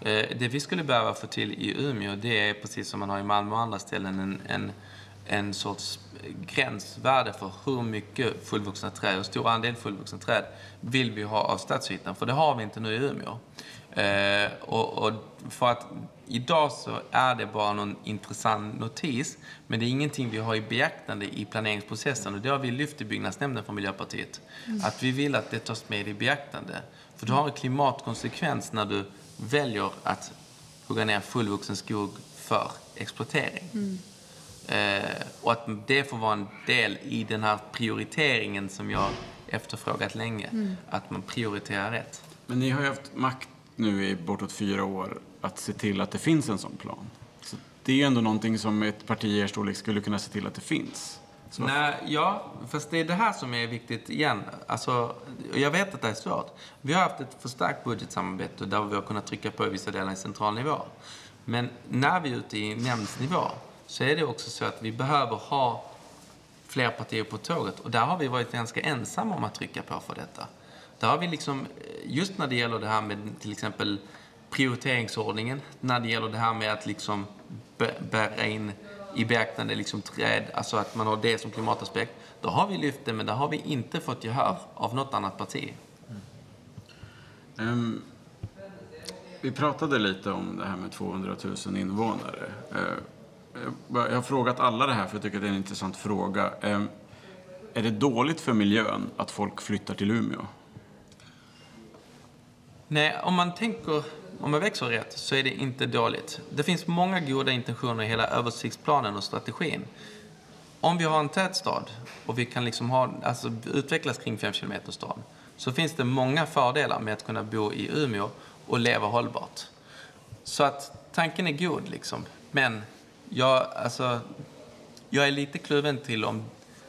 Eh, det vi skulle behöva få till i Umeå det är precis som man har i Malmö och andra ställen en, en, en sorts gränsvärde för hur mycket fullvuxna träd, hur stor andel fullvuxna träd vill vi ha av stadsytan. För det har vi inte nu i Umeå. Eh, och, och, för att idag så är det bara någon intressant notis, men det är ingenting vi har i beaktande i planeringsprocessen. Och det har vi lyft i byggnadsnämnden från Miljöpartiet. Mm. Att vi vill att det tas med i beaktande. För du har en klimatkonsekvens när du väljer att hugga ner fullvuxen skog för exploatering. Mm. Eh, och att det får vara en del i den här prioriteringen som jag efterfrågat länge. Mm. Att man prioriterar rätt. Men ni har ju haft makt nu i bortåt fyra år att se till att det finns en sån plan. Så det är ju ändå någonting som ett parti i er storlek skulle kunna se till att det finns. Så. Nej, ja, fast det är det här som är viktigt igen. Alltså, jag vet att det är svårt. Vi har haft ett förstärkt budgetsamarbete där vi har kunnat trycka på i vissa delar i central nivå. Men när vi är ute i nämndsnivå så är det också så att vi behöver ha fler partier på tåget. Och där har vi varit ganska ensamma om att trycka på för detta. Där har vi liksom, just när det gäller det här med till exempel prioriteringsordningen, när det gäller det här med att liksom bära in i beaktande liksom träd, alltså att man har det som klimataspekt. Då har vi lyft det, men där har vi inte fått gehör av något annat parti. Mm. Um, vi pratade lite om det här med 200 000 invånare. Uh, jag har frågat alla det här för jag tycker det är en intressant fråga. Um, är det dåligt för miljön att folk flyttar till Umeå? Nej, om man tänker, om man växer rätt så är det inte dåligt. Det finns många goda intentioner i hela översiktsplanen och strategin. Om vi har en tät stad och vi kan liksom ha, alltså utvecklas kring 5 km stad så finns det många fördelar med att kunna bo i Umeå och leva hållbart. Så att tanken är god liksom. Men jag, alltså, jag är lite kluven till om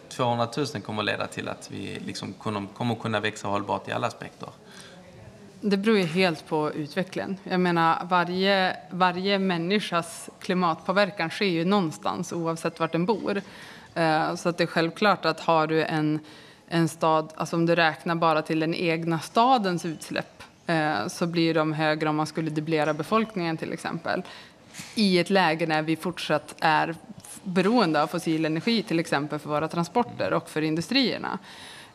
200 000 kommer att leda till att vi liksom kommer kunna växa hållbart i alla aspekter. Det beror ju helt på utvecklingen. Jag menar, varje, varje människas klimatpåverkan sker ju någonstans oavsett var den bor. Eh, så att det är självklart att har du en, en stad, alltså om du räknar bara till den egna stadens utsläpp eh, så blir de högre om man skulle dubblera befolkningen till exempel. I ett läge när vi fortsatt är beroende av fossil energi till exempel för våra transporter och för industrierna.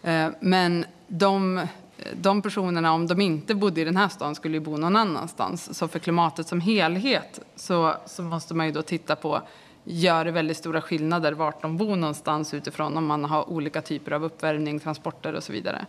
Eh, men de de personerna, om de inte bodde i den här stan, skulle ju bo någon annanstans. Så för klimatet som helhet så, så måste man ju då titta på gör det väldigt stora skillnader vart de bor någonstans utifrån om man har olika typer av uppvärmning, transporter och så vidare.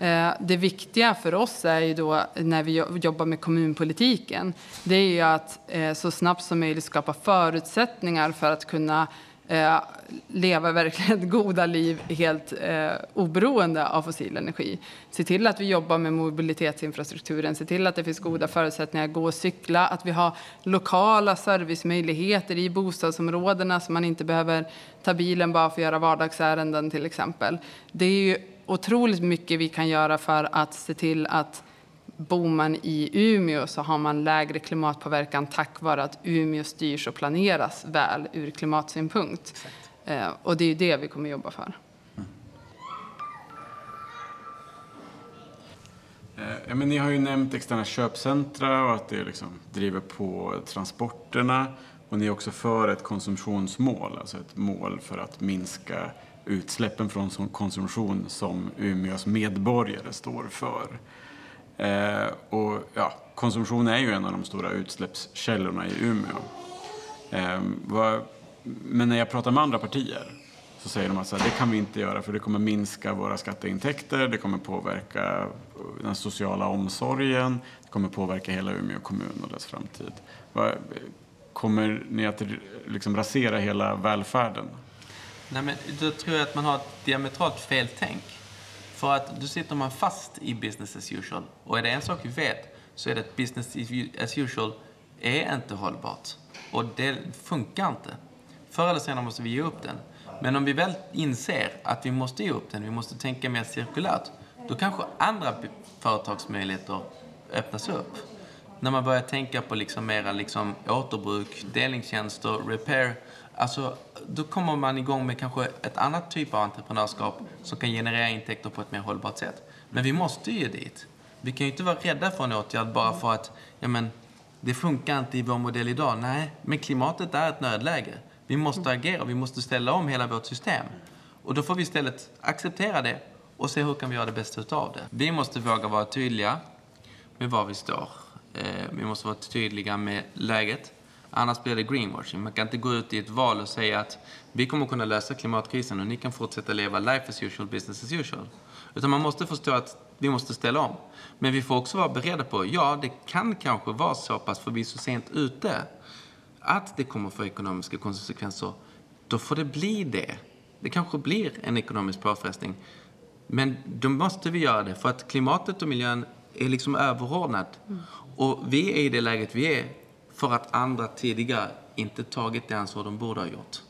Eh, det viktiga för oss är ju då när vi jobbar med kommunpolitiken, det är ju att eh, så snabbt som möjligt skapa förutsättningar för att kunna eh, leva verkligen goda liv helt eh, oberoende av fossil energi. Se till att vi jobbar med mobilitetsinfrastrukturen, se till att det finns goda förutsättningar att gå och cykla, att vi har lokala servicemöjligheter i bostadsområdena så man inte behöver ta bilen bara för att göra vardagsärenden till exempel. Det är ju otroligt mycket vi kan göra för att se till att bor man i Umeå så har man lägre klimatpåverkan tack vare att Umeå styrs och planeras väl ur klimatsynpunkt. Eh, och det är det vi kommer jobba för. Eh, ja, men ni har ju nämnt externa köpcentra och att det liksom driver på transporterna. Och ni är också för ett konsumtionsmål, alltså ett mål för att minska utsläppen från konsumtion som Umeås medborgare står för. Eh, och ja, konsumtion är ju en av de stora utsläppskällorna i Umeå. Eh, vad, men när jag pratar med andra partier så säger de att så här, det kan vi inte göra för det kommer minska våra skatteintäkter, det kommer påverka eh, den sociala omsorgen, det kommer påverka hela Umeå kommun och dess framtid. Vad, kommer ni att liksom rasera hela välfärden? Nej, men då tror jag att man har ett diametralt fel tänk. För att då sitter man fast i business as usual. Och är det en sak vi vet så är det att business as usual är inte hållbart. Och det funkar inte. Förr eller senare måste vi ge upp den. Men om vi väl inser att vi måste ge upp den, vi måste tänka mer cirkulärt, då kanske andra företagsmöjligheter öppnas upp. När man börjar tänka på liksom mera liksom återbruk, delningstjänster, repair, Alltså, då kommer man igång med kanske ett annat typ av entreprenörskap som kan generera intäkter på ett mer hållbart sätt. Men vi måste ju dit. Vi kan ju inte vara rädda för en åtgärd bara för att ja, men, det funkar inte i vår modell idag. Nej, men klimatet är ett nödläge. Vi måste agera, vi måste ställa om hela vårt system. Och då får vi istället acceptera det och se hur kan vi göra det bästa utav det. Vi måste våga vara tydliga med var vi står. Eh, vi måste vara tydliga med läget. Annars blir det greenwashing. Man kan inte gå ut i ett val och säga att vi kommer kunna lösa klimatkrisen och ni kan fortsätta leva life as usual, business as usual. Utan man måste förstå att vi måste ställa om. Men vi får också vara beredda på, ja, det kan kanske vara så pass, för vi är så sent ute, att det kommer få ekonomiska konsekvenser. Då får det bli det. Det kanske blir en ekonomisk påfrestning. Men då måste vi göra det, för att klimatet och miljön är liksom överordnat. Mm. Och vi är i det läget vi är för att andra tidigare inte tagit det ansvar de borde ha gjort.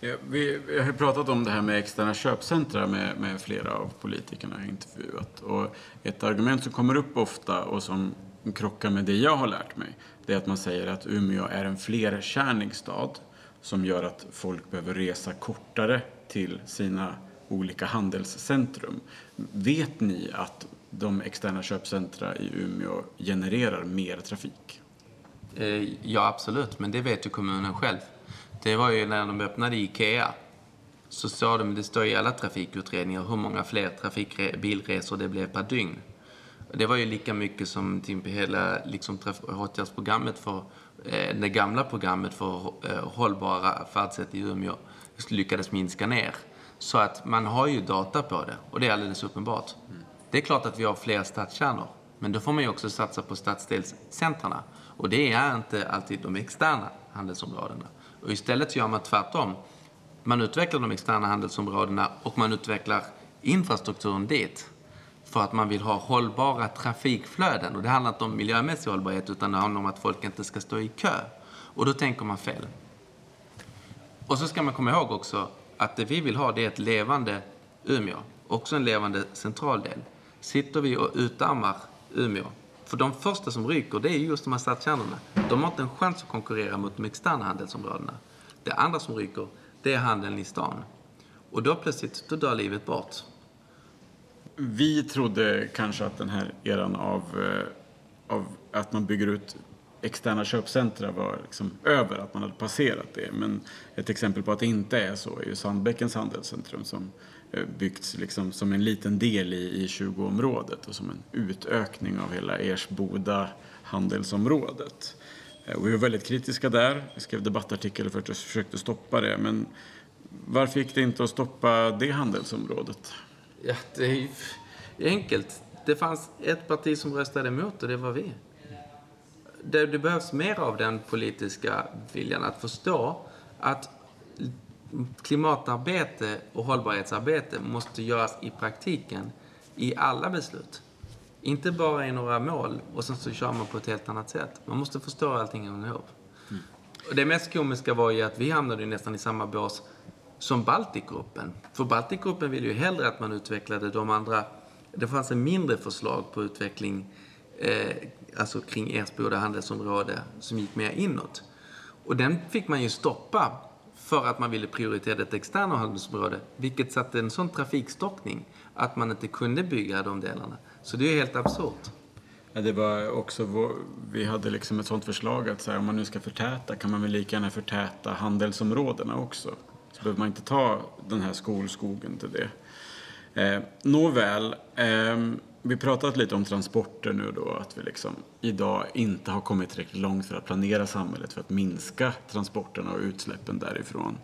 Ja, vi, vi har pratat om det här med externa köpcentra med, med flera av politikerna jag har intervjuat. Och ett argument som kommer upp ofta och som krockar med det jag har lärt mig, det är att man säger att Umeå är en flerkärnig stad som gör att folk behöver resa kortare till sina olika handelscentrum. Vet ni att de externa köpcentra i Umeå genererar mer trafik? Eh, ja, absolut, men det vet ju kommunen själv. Det var ju när de öppnade IKEA så sa de, det står i alla trafikutredningar, hur många fler bilresor det blev per dygn. Det var ju lika mycket som typ hela liksom, åtgärdsprogrammet för eh, det gamla programmet för eh, hållbara färdsätt i Umeå lyckades minska ner. Så att man har ju data på det och det är alldeles uppenbart. Det är klart att vi har fler stadskärnor, men då får man ju också satsa på stadsdelscentrarna. Och det är inte alltid de externa handelsområdena. Och istället så gör man tvärtom. Man utvecklar de externa handelsområdena och man utvecklar infrastrukturen dit för att man vill ha hållbara trafikflöden. Och det handlar inte om miljömässig hållbarhet utan det handlar om att folk inte ska stå i kö. Och då tänker man fel. Och så ska man komma ihåg också att det vi vill ha det är ett levande Umeå. Också en levande central del. Sitter vi och utarmar Umeå, för de första som ryker det är just de här stadskärnorna. De har inte en chans att konkurrera mot de externa handelsområdena. Det andra som ryker, det är handeln i stan. Och då plötsligt, då dör livet bort. Vi trodde kanske att den här eran av, eh, av att man bygger ut externa köpcentra var liksom över, att man hade passerat det. Men ett exempel på att det inte är så är ju Sandbäckens handelscentrum som Eh, byggts liksom som en liten del i, i 20-området och som en utökning av hela Ersboda handelsområdet. Eh, och vi var väldigt kritiska där. Vi skrev debattartikel för att jag försökte stoppa det. Men varför gick det inte att stoppa det handelsområdet? Ja, det är ju enkelt. Det fanns ett parti som röstade emot och det var vi. Det, det behövs mer av den politiska viljan att förstå att klimatarbete och hållbarhetsarbete måste göras i praktiken i alla beslut. Inte bara i några mål och sen så kör man på ett helt annat sätt. Man måste förstå allting ihop. Mm. Och det mest komiska var ju att vi hamnade nästan i samma bås som Baltikgruppen. För Baltikgruppen ville ju hellre att man utvecklade de andra... Det fanns en mindre förslag på utveckling eh, alltså kring Ersboda handelsområde som gick mer inåt. Och den fick man ju stoppa för att man ville prioritera det externa handelsområde, vilket satte en sån trafikstockning att man inte kunde bygga de delarna. Så det är helt absurt. Ja, det var också vår, vi hade liksom ett sånt förslag att så här, om man nu ska förtäta kan man väl lika gärna förtäta handelsområdena också. Så behöver man inte ta den här skolskogen till det. Eh, nåväl, eh, vi pratat lite om transporter nu då, att vi liksom idag inte har kommit tillräckligt långt för att planera samhället för att minska transporterna och utsläppen därifrån.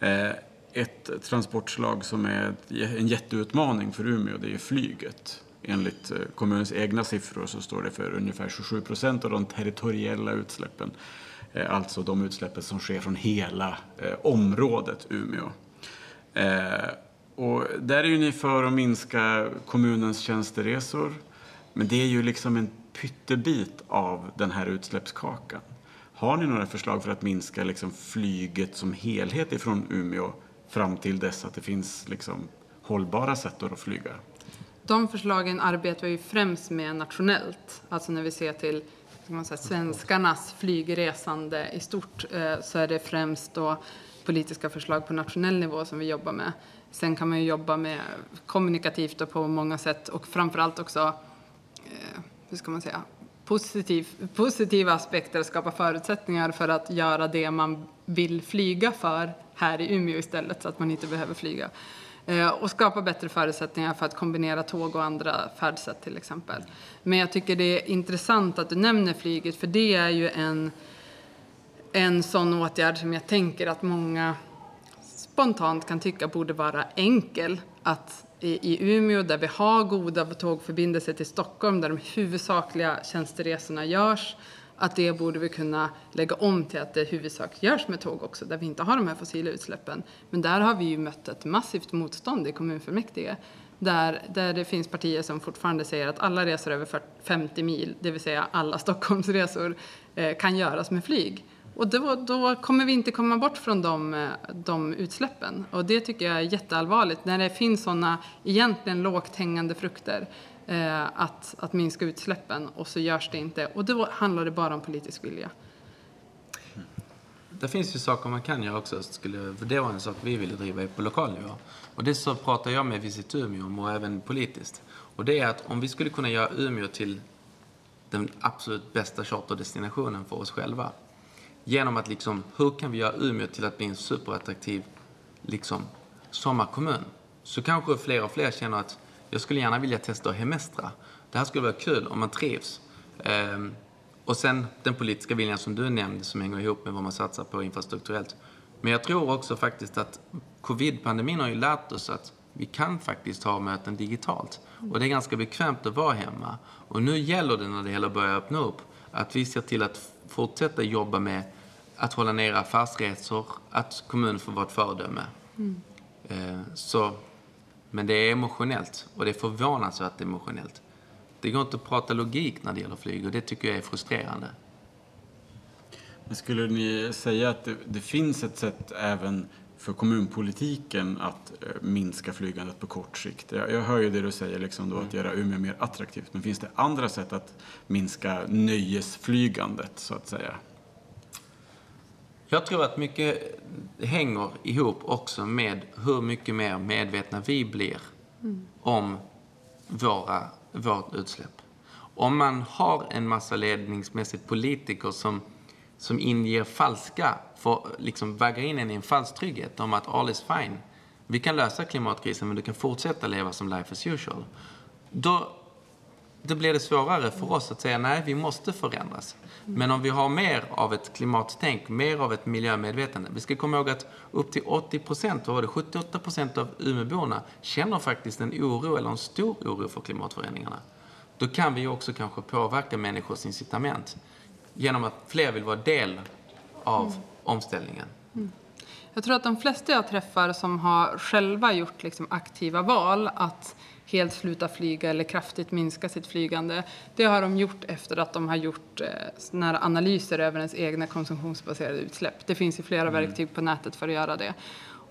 Eh, ett transportslag som är en jätteutmaning för Umeå, det är flyget. Enligt eh, kommunens egna siffror så står det för ungefär 27 procent av de territoriella utsläppen. Eh, alltså de utsläppen som sker från hela området Umeå. Och där är ju ni för att minska kommunens tjänsteresor. Men det är ju liksom en pyttebit av den här utsläppskakan. Har ni några förslag för att minska liksom flyget som helhet ifrån Umeå fram till dess att det finns liksom hållbara sätt att flyga? De förslagen arbetar vi främst med nationellt. Alltså när vi ser till man säga, svenskarnas flygresande i stort eh, så är det främst då politiska förslag på nationell nivå som vi jobbar med. Sen kan man ju jobba med kommunikativt och på många sätt och framförallt också, eh, hur ska man säga, positiv, positiva aspekter, skapa förutsättningar för att göra det man vill flyga för här i Umeå istället så att man inte behöver flyga. Eh, och skapa bättre förutsättningar för att kombinera tåg och andra färdsätt till exempel. Men jag tycker det är intressant att du nämner flyget för det är ju en, en sån åtgärd som jag tänker att många spontant kan tycka borde vara enkel att i, Umeå där vi har goda tågförbindelser till Stockholm där de huvudsakliga tjänsteresorna görs att det borde vi kunna lägga om till att det huvudsak görs med tåg också, där vi inte har de här fossila utsläppen. Men där har vi ju mött ett massivt motstånd i kommunfullmäktige. Där, där det finns partier som fortfarande säger att alla resor över 50 mil, det vill säga alla Stockholmsresor, eh, kan göras med flyg. Och då, då, kommer vi inte komma bort från de, de utsläppen. Och det tycker jag är jätteallvarligt, när det finns sådana egentligen lågt hängande frukter eh, att, att minska utsläppen och så görs det inte. Och då handlar det bara om politisk vilja. Det finns ju saker man kan göra också. Skulle, för det var en sak vi ville driva på lokal nivå. Och det så pratar jag med Visit Umeå om och även politiskt. Och det är att om vi skulle kunna göra Umeå till den absolut bästa charterdestinationen för oss själva. Genom att liksom, hur kan vi göra Umeå till att bli en superattraktiv liksom, sommarkommun? Så kanske fler och fler känner att jag skulle gärna vilja testa att hemestra. Det här skulle vara kul om man trivs. Ehm, och sen den politiska viljan som du nämnde som hänger ihop med vad man satsar på infrastrukturellt. Men jag tror också faktiskt att covid-pandemin har ju lärt oss att vi kan faktiskt ha möten digitalt. Och det är ganska bekvämt att vara hemma. Och nu gäller det när det hela börjar öppna upp att vi ser till att fortsätta jobba med att hålla ner affärsresor, att kommunen får vara ett föredöme. Mm. Så, men det är emotionellt och det är förvånansvärt emotionellt. Det går inte att prata logik när det gäller flyg och det tycker jag är frustrerande. Men skulle ni säga att det, det finns ett sätt även för kommunpolitiken att eh, minska flygandet på kort sikt? Jag, jag hör ju det du säger, liksom då, att göra Umeå mer attraktivt. Men finns det andra sätt att minska nöjesflygandet, så att säga? Jag tror att mycket hänger ihop också med hur mycket mer medvetna vi blir mm. om våra, vårt utsläpp. Om man har en massa ledningsmässigt politiker som som inger falska, får liksom vagga in en i en falsk trygghet om att all is fine. Vi kan lösa klimatkrisen men du kan fortsätta leva som life as usual. Då, då blir det svårare för oss att säga nej, vi måste förändras. Men om vi har mer av ett klimattänk, mer av ett miljömedvetande. Vi ska komma ihåg att upp till 80 procent, vad var det, 78 procent av Umeåborna känner faktiskt en oro eller en stor oro för klimatförändringarna. Då kan vi också kanske påverka människors incitament genom att fler vill vara del av mm. omställningen. Mm. Jag tror att de flesta jag träffar som har själva gjort liksom aktiva val att helt sluta flyga eller kraftigt minska sitt flygande. Det har de gjort efter att de har gjort eh, analyser över ens egna konsumtionsbaserade utsläpp. Det finns ju flera mm. verktyg på nätet för att göra det.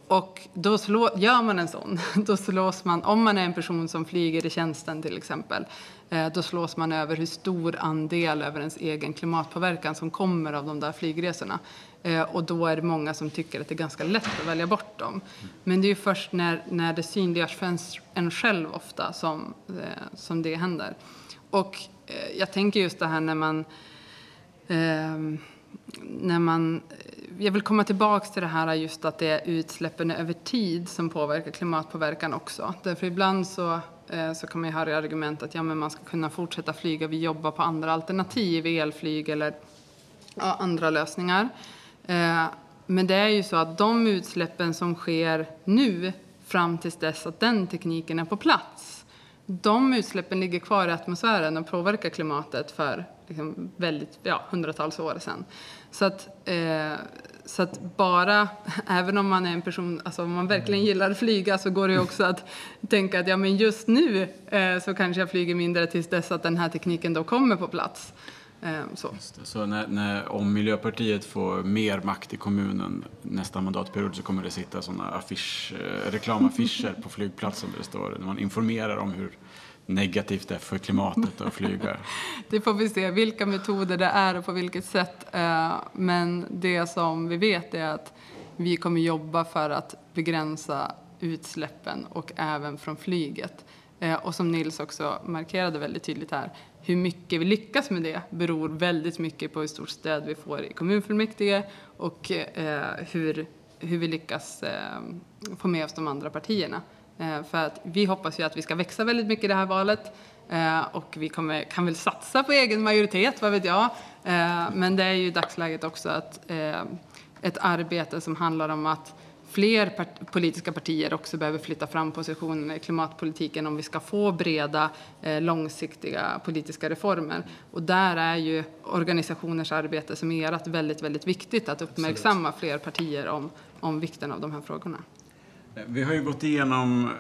Och då slå, gör man en sån, då slås man, om man är en person som flyger i tjänsten till exempel, Eh, då slås man över hur stor andel över ens egen klimatpåverkan som kommer av de där flygresorna. Eh, och då är det många som tycker att det är ganska lätt att välja bort dem. Men det är ju först när, när det synliggörs för en själv ofta som, eh, som det händer. Och jag tänker just det här när man ehm, när man jag vill komma tillbaka till det här just att det är utsläppen över tid som påverkar klimatpåverkan också. Därför ibland så, eh, så kan man ju höra argument att ja, men man ska kunna fortsätta flyga, vi jobbar på andra alternativ, elflyg eller ja, andra lösningar. Eh, men det är ju så att de utsläppen som sker nu fram tills dess att den tekniken är på plats, de utsläppen ligger kvar i atmosfären och påverkar klimatet för liksom väldigt, ja, hundratals år sedan. Så att, eh, så att bara, även om man är en person, alltså om man verkligen mm. gillar att flyga så går det också att tänka att ja men just nu eh, så kanske jag flyger mindre tills dess att den här tekniken då kommer på plats. Eh, så, så när, när, om Miljöpartiet får mer makt i kommunen nästa mandatperiod så kommer det sitta sådana affisch, eh, reklamaffischer på flygplatsen där det står, när man informerar om hur negativt det är för klimatet att flyga? det får vi se vilka metoder det är och på vilket sätt. Eh, men det som vi vet är att vi kommer jobba för att begränsa utsläppen och även från flyget. Eh, och som Nils också markerade väldigt tydligt här, hur mycket vi lyckas med det beror väldigt mycket på hur stort stöd vi får i kommunfullmäktige och eh, hur, hur vi lyckas få med oss de andra partierna. Eh, för att vi hoppas ju att vi ska växa väldigt mycket i det här valet eh, och vi kommer, kan väl satsa på egen majoritet, vad vet jag. Eh, men det är ju i dagsläget också att ett arbete som handlar om att fler part politiska partier också behöver flytta fram positionerna i klimatpolitiken om vi ska få breda, långsiktiga politiska reformer. Och där är ju organisationers arbete som ert väldigt, väldigt viktigt att uppmärksamma fler partier om, om vikten av de här frågorna. Vi har ju gått igenom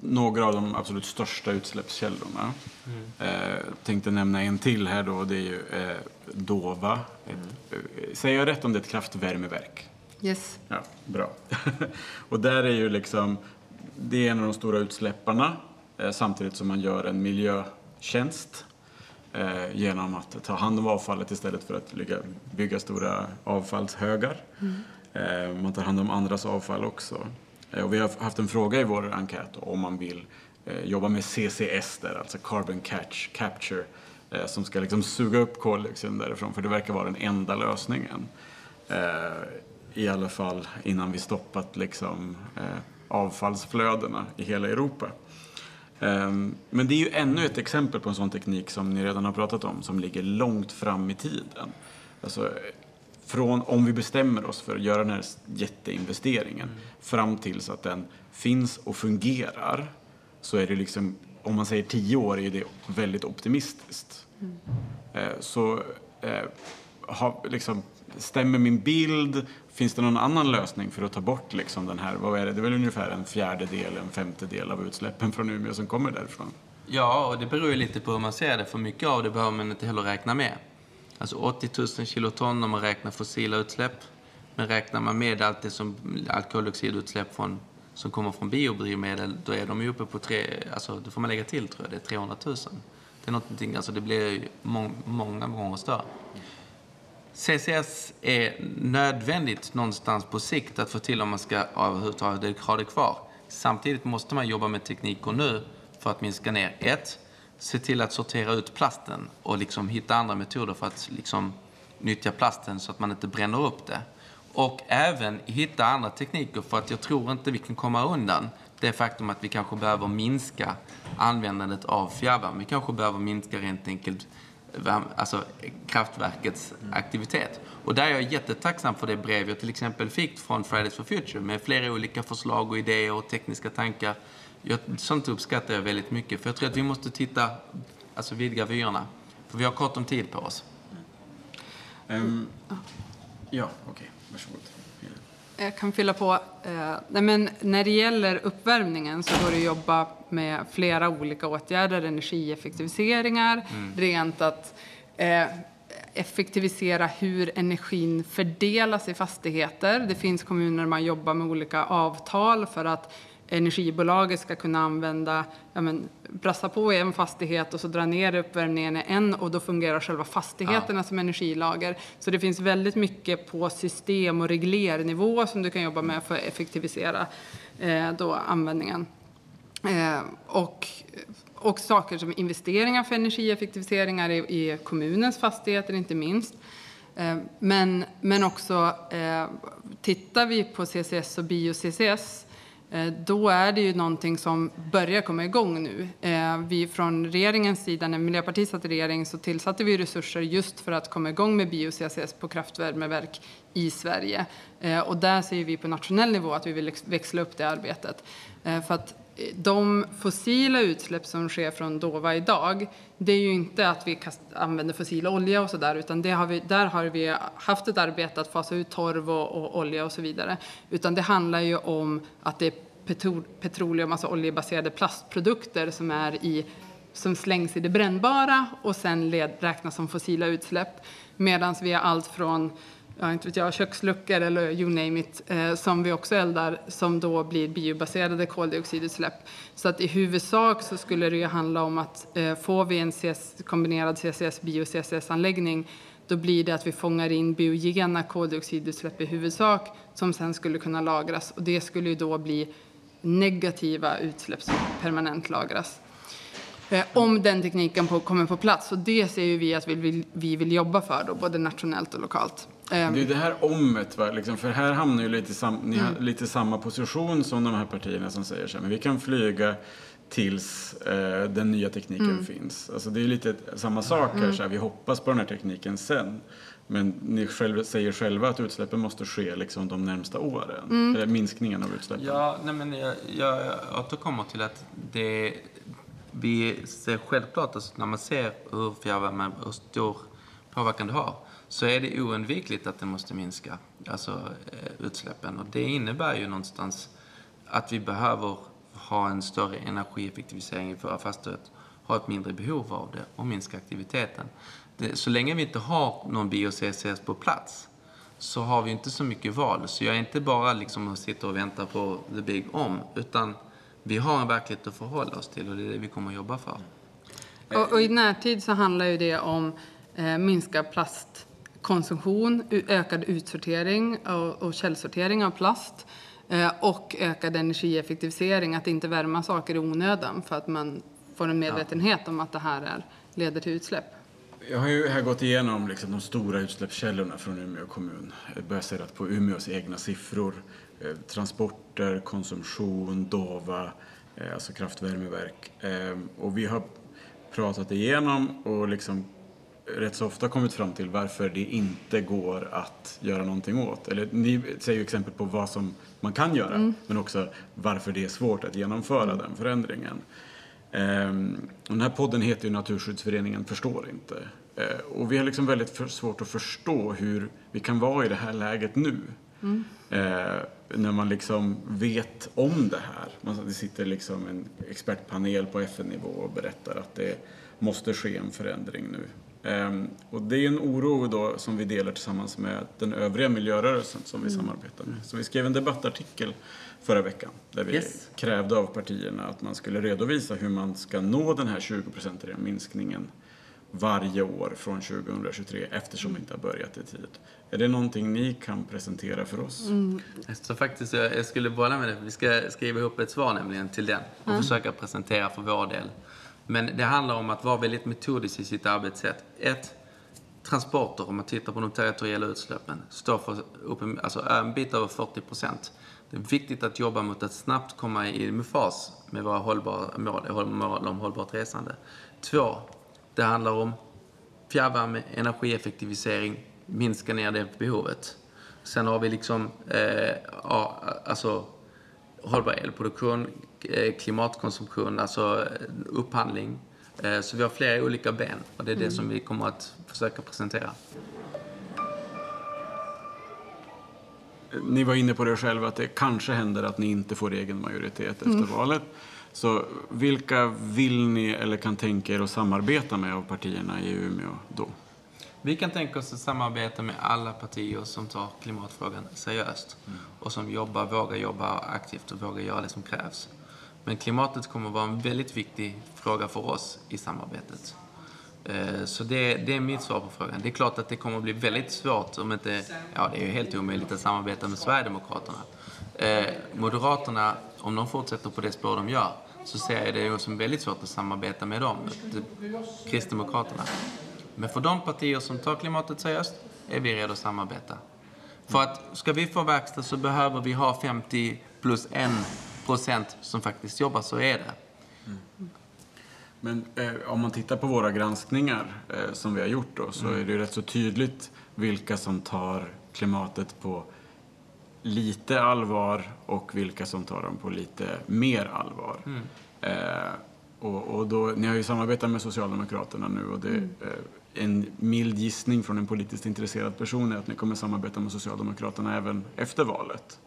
några av de absolut största utsläppskällorna. Mm. Eh, tänkte nämna en till här då, det är ju eh, Dova. Mm. Ett, eh, säger jag rätt om det är ett kraftvärmeverk? Yes. Ja, bra. och där är ju liksom, det är en av de stora utsläpparna eh, samtidigt som man gör en miljötjänst eh, genom att ta hand om avfallet istället för att ligga, bygga stora avfallshögar. Mm. Eh, man tar hand om andras avfall också. Eh, och vi har haft en fråga i vår enkät om man vill eh, jobba med CCS där, alltså Carbon Catch, Capture, eh, som ska liksom suga upp koldioxiden därifrån, för det verkar vara den enda lösningen. Eh, I alla fall innan vi stoppat liksom, eh, avfallsflödena i hela Europa. Ehm, men det är ju ännu ett exempel på en sån teknik som ni redan har pratat om, som ligger långt fram i tiden. Alltså, från om vi bestämmer oss för att göra den här jätteinvesteringen mm. fram tills att den finns och fungerar så är det liksom, om man säger tio år är det väldigt optimistiskt. Mm. Eh, så eh, ha, liksom, stämmer min bild? Finns det någon annan lösning för att ta bort liksom den här, vad är det, det är väl ungefär en fjärdedel, en femtedel av utsläppen från Umeå som kommer därifrån? Ja, och det beror ju lite på hur man ser det, för mycket av det behöver man inte heller räkna med. Alltså 80 000 kiloton om man räknar fossila utsläpp. Men räknar man med allt det som allt koldioxidutsläpp från, som kommer från biodrivmedel, då är de ju uppe på tre, alltså då får man lägga till tror jag, det är 300 000. Det är någonting, alltså det blir mång, många gånger större. CCS är nödvändigt någonstans på sikt att få till om man ska överhuvudtaget ha det kvar. Samtidigt måste man jobba med tekniker nu för att minska ner. Ett, se till att sortera ut plasten och liksom hitta andra metoder för att liksom nyttja plasten så att man inte bränner upp det. Och även hitta andra tekniker för att jag tror inte vi kan komma undan det faktum att vi kanske behöver minska användandet av fjärrvärme. Vi kanske behöver minska rent enkelt alltså kraftverkets aktivitet. Och där är jag jättetacksam för det brev jag till exempel fick från Fridays for Future med flera olika förslag och idéer och tekniska tankar. Jag, sånt uppskattar jag väldigt mycket för jag tror att vi måste titta, alltså vidga vyerna. För vi har kort om tid på oss. Um, ja, okej. Okay. Varsågod. Jag kan fylla på. Eh, nej men när det gäller uppvärmningen så går det att jobba med flera olika åtgärder. Energieffektiviseringar, mm. rent att eh, effektivisera hur energin fördelas i fastigheter. Det finns kommuner där man jobbar med olika avtal för att energibolaget ska kunna använda, ja men, brassa på i en fastighet och så dra ner uppvärmningen i en och då fungerar själva fastigheterna ja. som energilager. Så det finns väldigt mycket på system och reglernivå som du kan jobba med för att effektivisera eh, då användningen. Eh, och, och saker som investeringar för energieffektiviseringar i, i kommunens fastigheter inte minst. Eh, men, men också eh, tittar vi på CCS och bio-CCS Eh, då är det ju någonting som börjar komma igång nu. Eh, vi från regeringens sida, när Miljöpartiet satt i regering, så tillsatte vi resurser just för att komma igång med bio-CCS på kraftvärmeverk i Sverige. Eh, och där ser vi på nationell nivå att vi vill växla upp det arbetet. För att de fossila utsläpp som sker från Dova idag, det är ju inte att vi använder fossil olja och sådär, utan det har vi, där har vi haft ett arbete att fasa ut torv och, och olja och så vidare. Utan det handlar ju om att det är petro, petroleum, alltså oljebaserade plastprodukter som, är i, som slängs i det brännbara och sen led, räknas som fossila utsläpp. Medan vi har allt från ja, inte vet jag, köksluckor eller you name it, eh, som vi också eldar, som då blir biobaserade koldioxidutsläpp. Så att i huvudsak så skulle det ju handla om att eh, får vi en CS, kombinerad CCS, bio-CCS-anläggning, då blir det att vi fångar in biogena koldioxidutsläpp i huvudsak, som sen skulle kunna lagras. Och det skulle ju då bli negativa utsläpp som permanent lagras. Eh, om den tekniken på, kommer på plats. Och det ser ju vi att vi vill, vi vill jobba för, då, både nationellt och lokalt. Ehm. Det är det här omet, va? Liksom, för här hamnar ju lite, sam, ni mm. lite samma position som de här partierna som säger så här, men vi kan flyga tills eh, den nya tekniken mm. finns. Alltså det är lite samma sak här, mm. så här, vi hoppas på den här tekniken sen. Men ni själv, säger själva att utsläppen måste ske liksom de närmsta åren. Mm. Eller minskningen av utsläppen. Ja, nej men jag, jag återkommer till att det, vi ser självklart, alltså när man ser hur fjärrvärme, hur stor påverkan det har, så är det oundvikligt att det måste minska, alltså eh, utsläppen. Och det innebär ju någonstans att vi behöver ha en större energieffektivisering i våra fastigheter, ha ett mindre behov av det och minska aktiviteten. Det, så länge vi inte har någon bio-CCS på plats så har vi inte så mycket val. Så jag är inte bara liksom och sitter och väntar på the big om, utan vi har en verklighet att förhålla oss till och det är det vi kommer att jobba för. Och, och i närtid så handlar ju det om eh, minska konsumtion, ökad utsortering och, och källsortering av plast eh, och ökad energieffektivisering, att inte värma saker i onödan för att man får en medvetenhet ja. om att det här är, leder till utsläpp. Jag har ju här gått igenom liksom de stora utsläppskällorna från Umeå kommun, baserat på Umeås egna siffror. Eh, transporter, konsumtion, DOVA, eh, alltså kraftvärmeverk. Och vi har pratat igenom och liksom rätt så ofta kommit fram till varför det inte går att göra någonting åt. Eller ni säger ju exempel på vad som man kan göra, mm. men också varför det är svårt att genomföra den förändringen. Ehm, den här podden heter ju Naturskyddsföreningen förstår inte. Ehm, och vi har liksom väldigt för, svårt att förstå hur vi kan vara i det här läget nu. Mm. Ehm, när man liksom vet om det här. Man, det sitter liksom en expertpanel på FN-nivå och berättar att det måste ske en förändring nu. Um, och det är en oro då som vi delar tillsammans med den övriga miljörörelsen som vi mm. samarbetar med. Så vi skrev en debattartikel förra veckan där vi yes. krävde av partierna att man skulle redovisa hur man ska nå den här 20-procentiga minskningen varje år från 2023 eftersom mm. vi inte har börjat i tid. Är det någonting ni kan presentera för oss? Mm. Så faktiskt, jag skulle börja med det. Vi ska skriva ihop ett svar nämligen till den och mm. försöka presentera för vår del. Men det handlar om att vara väldigt metodisk i sitt arbetssätt. Ett, transporter, om man tittar på de territoriella utsläppen, står för upp en, alltså en bit över 40 procent. Det är viktigt att jobba mot att snabbt komma i fas med våra hållbara mål, mål om hållbart resande. Två, det handlar om fjärrvärme, energieffektivisering, minska ner det behovet. Sen har vi liksom eh, ja, alltså, hållbar elproduktion, klimatkonsumtion, alltså eh, upphandling. Eh, så vi har flera olika ben och det är det mm. som vi kommer att försöka presentera. Ni var inne på det själva att det kanske händer att ni inte får egen majoritet efter mm. valet. Så vilka vill ni eller kan tänka er att samarbeta med av partierna i Umeå då? Vi kan tänka oss att samarbeta med alla partier som tar klimatfrågan seriöst mm. och som jobbar, vågar jobba aktivt och vågar göra det som krävs. Men klimatet kommer att vara en väldigt viktig fråga för oss i samarbetet. Eh, så det, det, är mitt svar på frågan. Det är klart att det kommer att bli väldigt svårt, om inte, ja det är ju helt omöjligt att samarbeta med Sverigedemokraterna. Eh, Moderaterna, om de fortsätter på det spår de gör, så ser jag det som väldigt svårt att samarbeta med dem, Kristdemokraterna. Men för de partier som tar klimatet seriöst är vi redo att samarbeta. För att ska vi få verkstad så behöver vi ha 50 plus 1 procent som faktiskt jobbar, så är det. Mm. Men eh, om man tittar på våra granskningar eh, som vi har gjort då, så mm. är det ju rätt så tydligt vilka som tar klimatet på lite allvar och vilka som tar dem på lite mer allvar. Mm. Eh, och, och, då, ni har ju samarbetat med Socialdemokraterna nu och det, mm. eh, en mild gissning från en politiskt intresserad person är att ni kommer samarbeta med Socialdemokraterna även efter valet.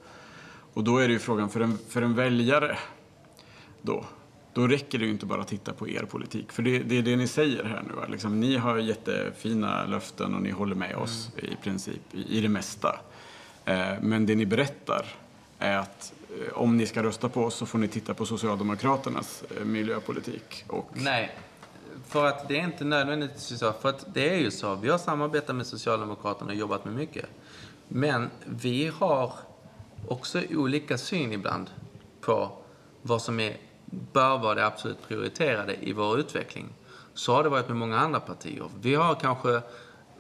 Och då är det ju frågan för en, för en väljare då, då räcker det ju inte bara att titta på er politik. För det, det är det ni säger här nu. Liksom, ni har jättefina löften och ni håller med oss mm. i princip i, i det mesta. Eh, men det ni berättar är att eh, om ni ska rösta på oss så får ni titta på Socialdemokraternas eh, miljöpolitik. Och... Nej, för att det är inte nödvändigtvis så. För att det är ju så, vi har samarbetat med Socialdemokraterna och jobbat med mycket. Men vi har också olika syn ibland på vad som är, bör vara det absolut prioriterade i vår utveckling. Så har det varit med många andra partier. Vi har kanske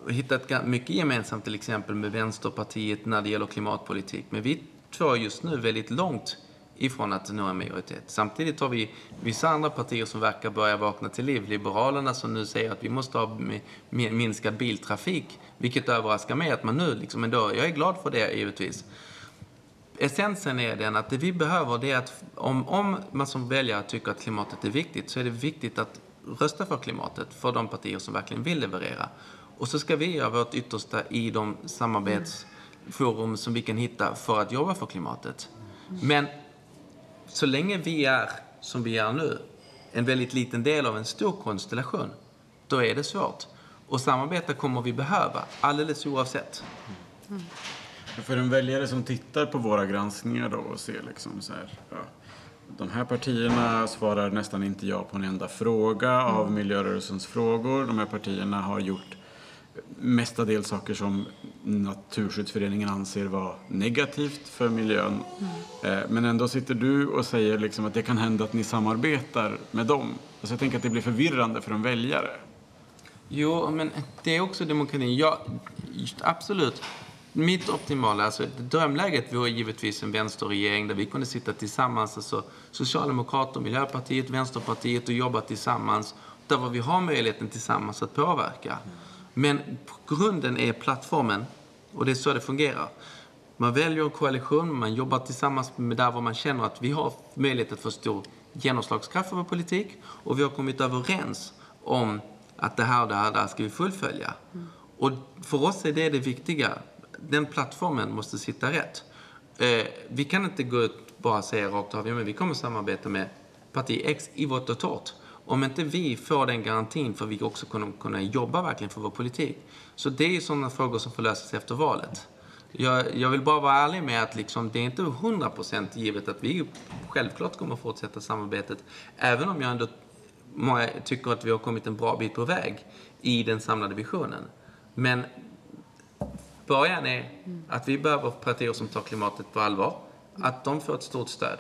hittat mycket gemensamt till exempel med Vänsterpartiet när det gäller klimatpolitik. Men vi två är just nu väldigt långt ifrån att nå en majoritet. Samtidigt har vi vissa andra partier som verkar börja vakna till liv. Liberalerna som nu säger att vi måste ha minskad biltrafik. Vilket överraskar mig att man nu liksom ändå, jag är glad för det givetvis. Essensen är den att det vi behöver det är att om, om man som väljare tycker att klimatet är viktigt så är det viktigt att rösta för klimatet för de partier som verkligen vill leverera. Och så ska vi göra vårt yttersta i de samarbetsforum som vi kan hitta för att jobba för klimatet. Men så länge vi är, som vi är nu, en väldigt liten del av en stor konstellation, då är det svårt. Och samarbeta kommer vi behöva, alldeles oavsett. Mm. För en väljare som tittar på våra granskningar då och ser liksom så här, ja, de här partierna svarar nästan inte ja på en enda fråga mm. av miljörörelsens frågor. De här partierna har gjort mestadels saker som Naturskyddsföreningen anser vara negativt för miljön. Mm. Eh, men ändå sitter du och säger liksom att det kan hända att ni samarbetar med dem. Alltså jag tänker att det blir förvirrande för en väljare. Jo, men det är också demokrati. Ja, absolut. Mitt optimala, alltså drömläget vore givetvis en vänsterregering där vi kunde sitta tillsammans, alltså Socialdemokraterna, Miljöpartiet, Vänsterpartiet och jobba tillsammans där vi har möjligheten tillsammans att påverka. Men grunden är plattformen och det är så det fungerar. Man väljer en koalition, man jobbar tillsammans med där man känner att vi har möjlighet att få stor genomslagskraft för vår politik och vi har kommit överens om att det här och det här, det här ska vi fullfölja. Mm. Och för oss är det det viktiga. Den plattformen måste sitta rätt. Eh, vi kan inte gå ut och bara säga rakt av, ja men vi kommer samarbeta med parti X i vårt och torrt. Om inte vi får den garantin för att vi också kommer kunna jobba verkligen för vår politik. Så det är sådana frågor som får lösas efter valet. Jag, jag, vill bara vara ärlig med att liksom, det är inte 100% givet att vi självklart kommer fortsätta samarbetet. Även om jag ändå tycker att vi har kommit en bra bit på väg i den samlade visionen. Men början är att vi behöver partier som tar klimatet på allvar. Att de får ett stort stöd.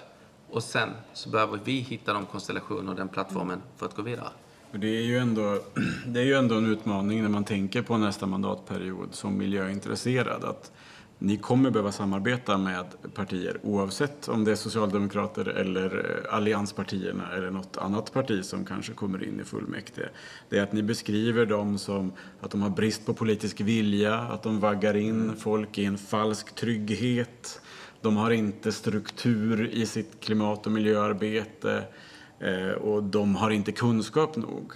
Och sen så behöver vi hitta de konstellationer och den plattformen för att gå vidare. Det är, ju ändå, det är ju ändå en utmaning när man tänker på nästa mandatperiod som miljöintresserad. Att ni kommer behöva samarbeta med partier oavsett om det är Socialdemokrater eller eh, allianspartierna eller något annat parti som kanske kommer in i fullmäktige. Det är att ni beskriver dem som att de har brist på politisk vilja, att de vaggar in folk i en falsk trygghet. De har inte struktur i sitt klimat och miljöarbete eh, och de har inte kunskap nog.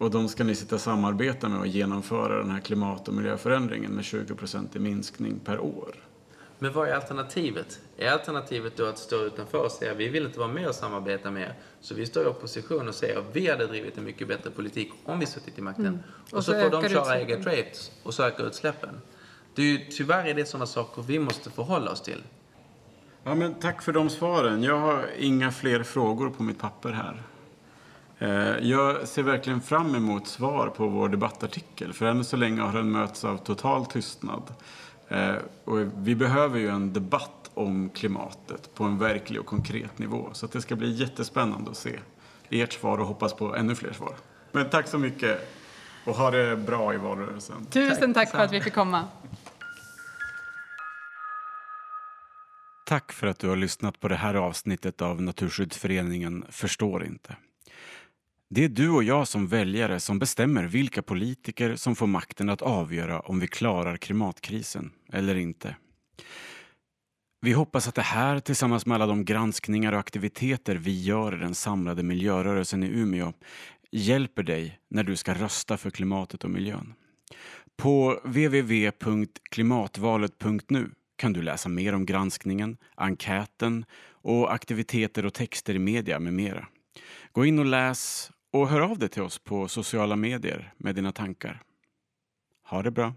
Och de ska ni sitta och samarbeta med och genomföra den här klimat och miljöförändringen med 20 i minskning per år. Men vad är alternativet? Är alternativet då att stå utanför och säga vi vill inte vara med och samarbeta med så vi står i opposition och säger att vi hade drivit en mycket bättre politik om vi suttit i makten. Mm. Och, och, så, så får de köra eget trade och så ökar utsläppen. Det är ju, tyvärr är det sådana saker vi måste förhålla oss till. Ja, men tack för de svaren. Jag har inga fler frågor på mitt papper här. Eh, jag ser verkligen fram emot svar på vår debattartikel, för ännu så länge har den mötts av total tystnad. Eh, och vi behöver ju en debatt om klimatet på en verklig och konkret nivå, så det ska bli jättespännande att se ert svar och hoppas på ännu fler svar. Men tack så mycket och ha det bra i valrörelsen. Tusen tack, tack för att vi fick komma. Tack för att du har lyssnat på det här avsnittet av Naturskyddsföreningen Förstår inte. Det är du och jag som väljare som bestämmer vilka politiker som får makten att avgöra om vi klarar klimatkrisen eller inte. Vi hoppas att det här tillsammans med alla de granskningar och aktiviteter vi gör i den samlade miljörörelsen i Umeå hjälper dig när du ska rösta för klimatet och miljön. På www.klimatvalet.nu kan du läsa mer om granskningen, enkäten och aktiviteter och texter i media med mera. Gå in och läs och hör av dig till oss på sociala medier med dina tankar. Ha det bra!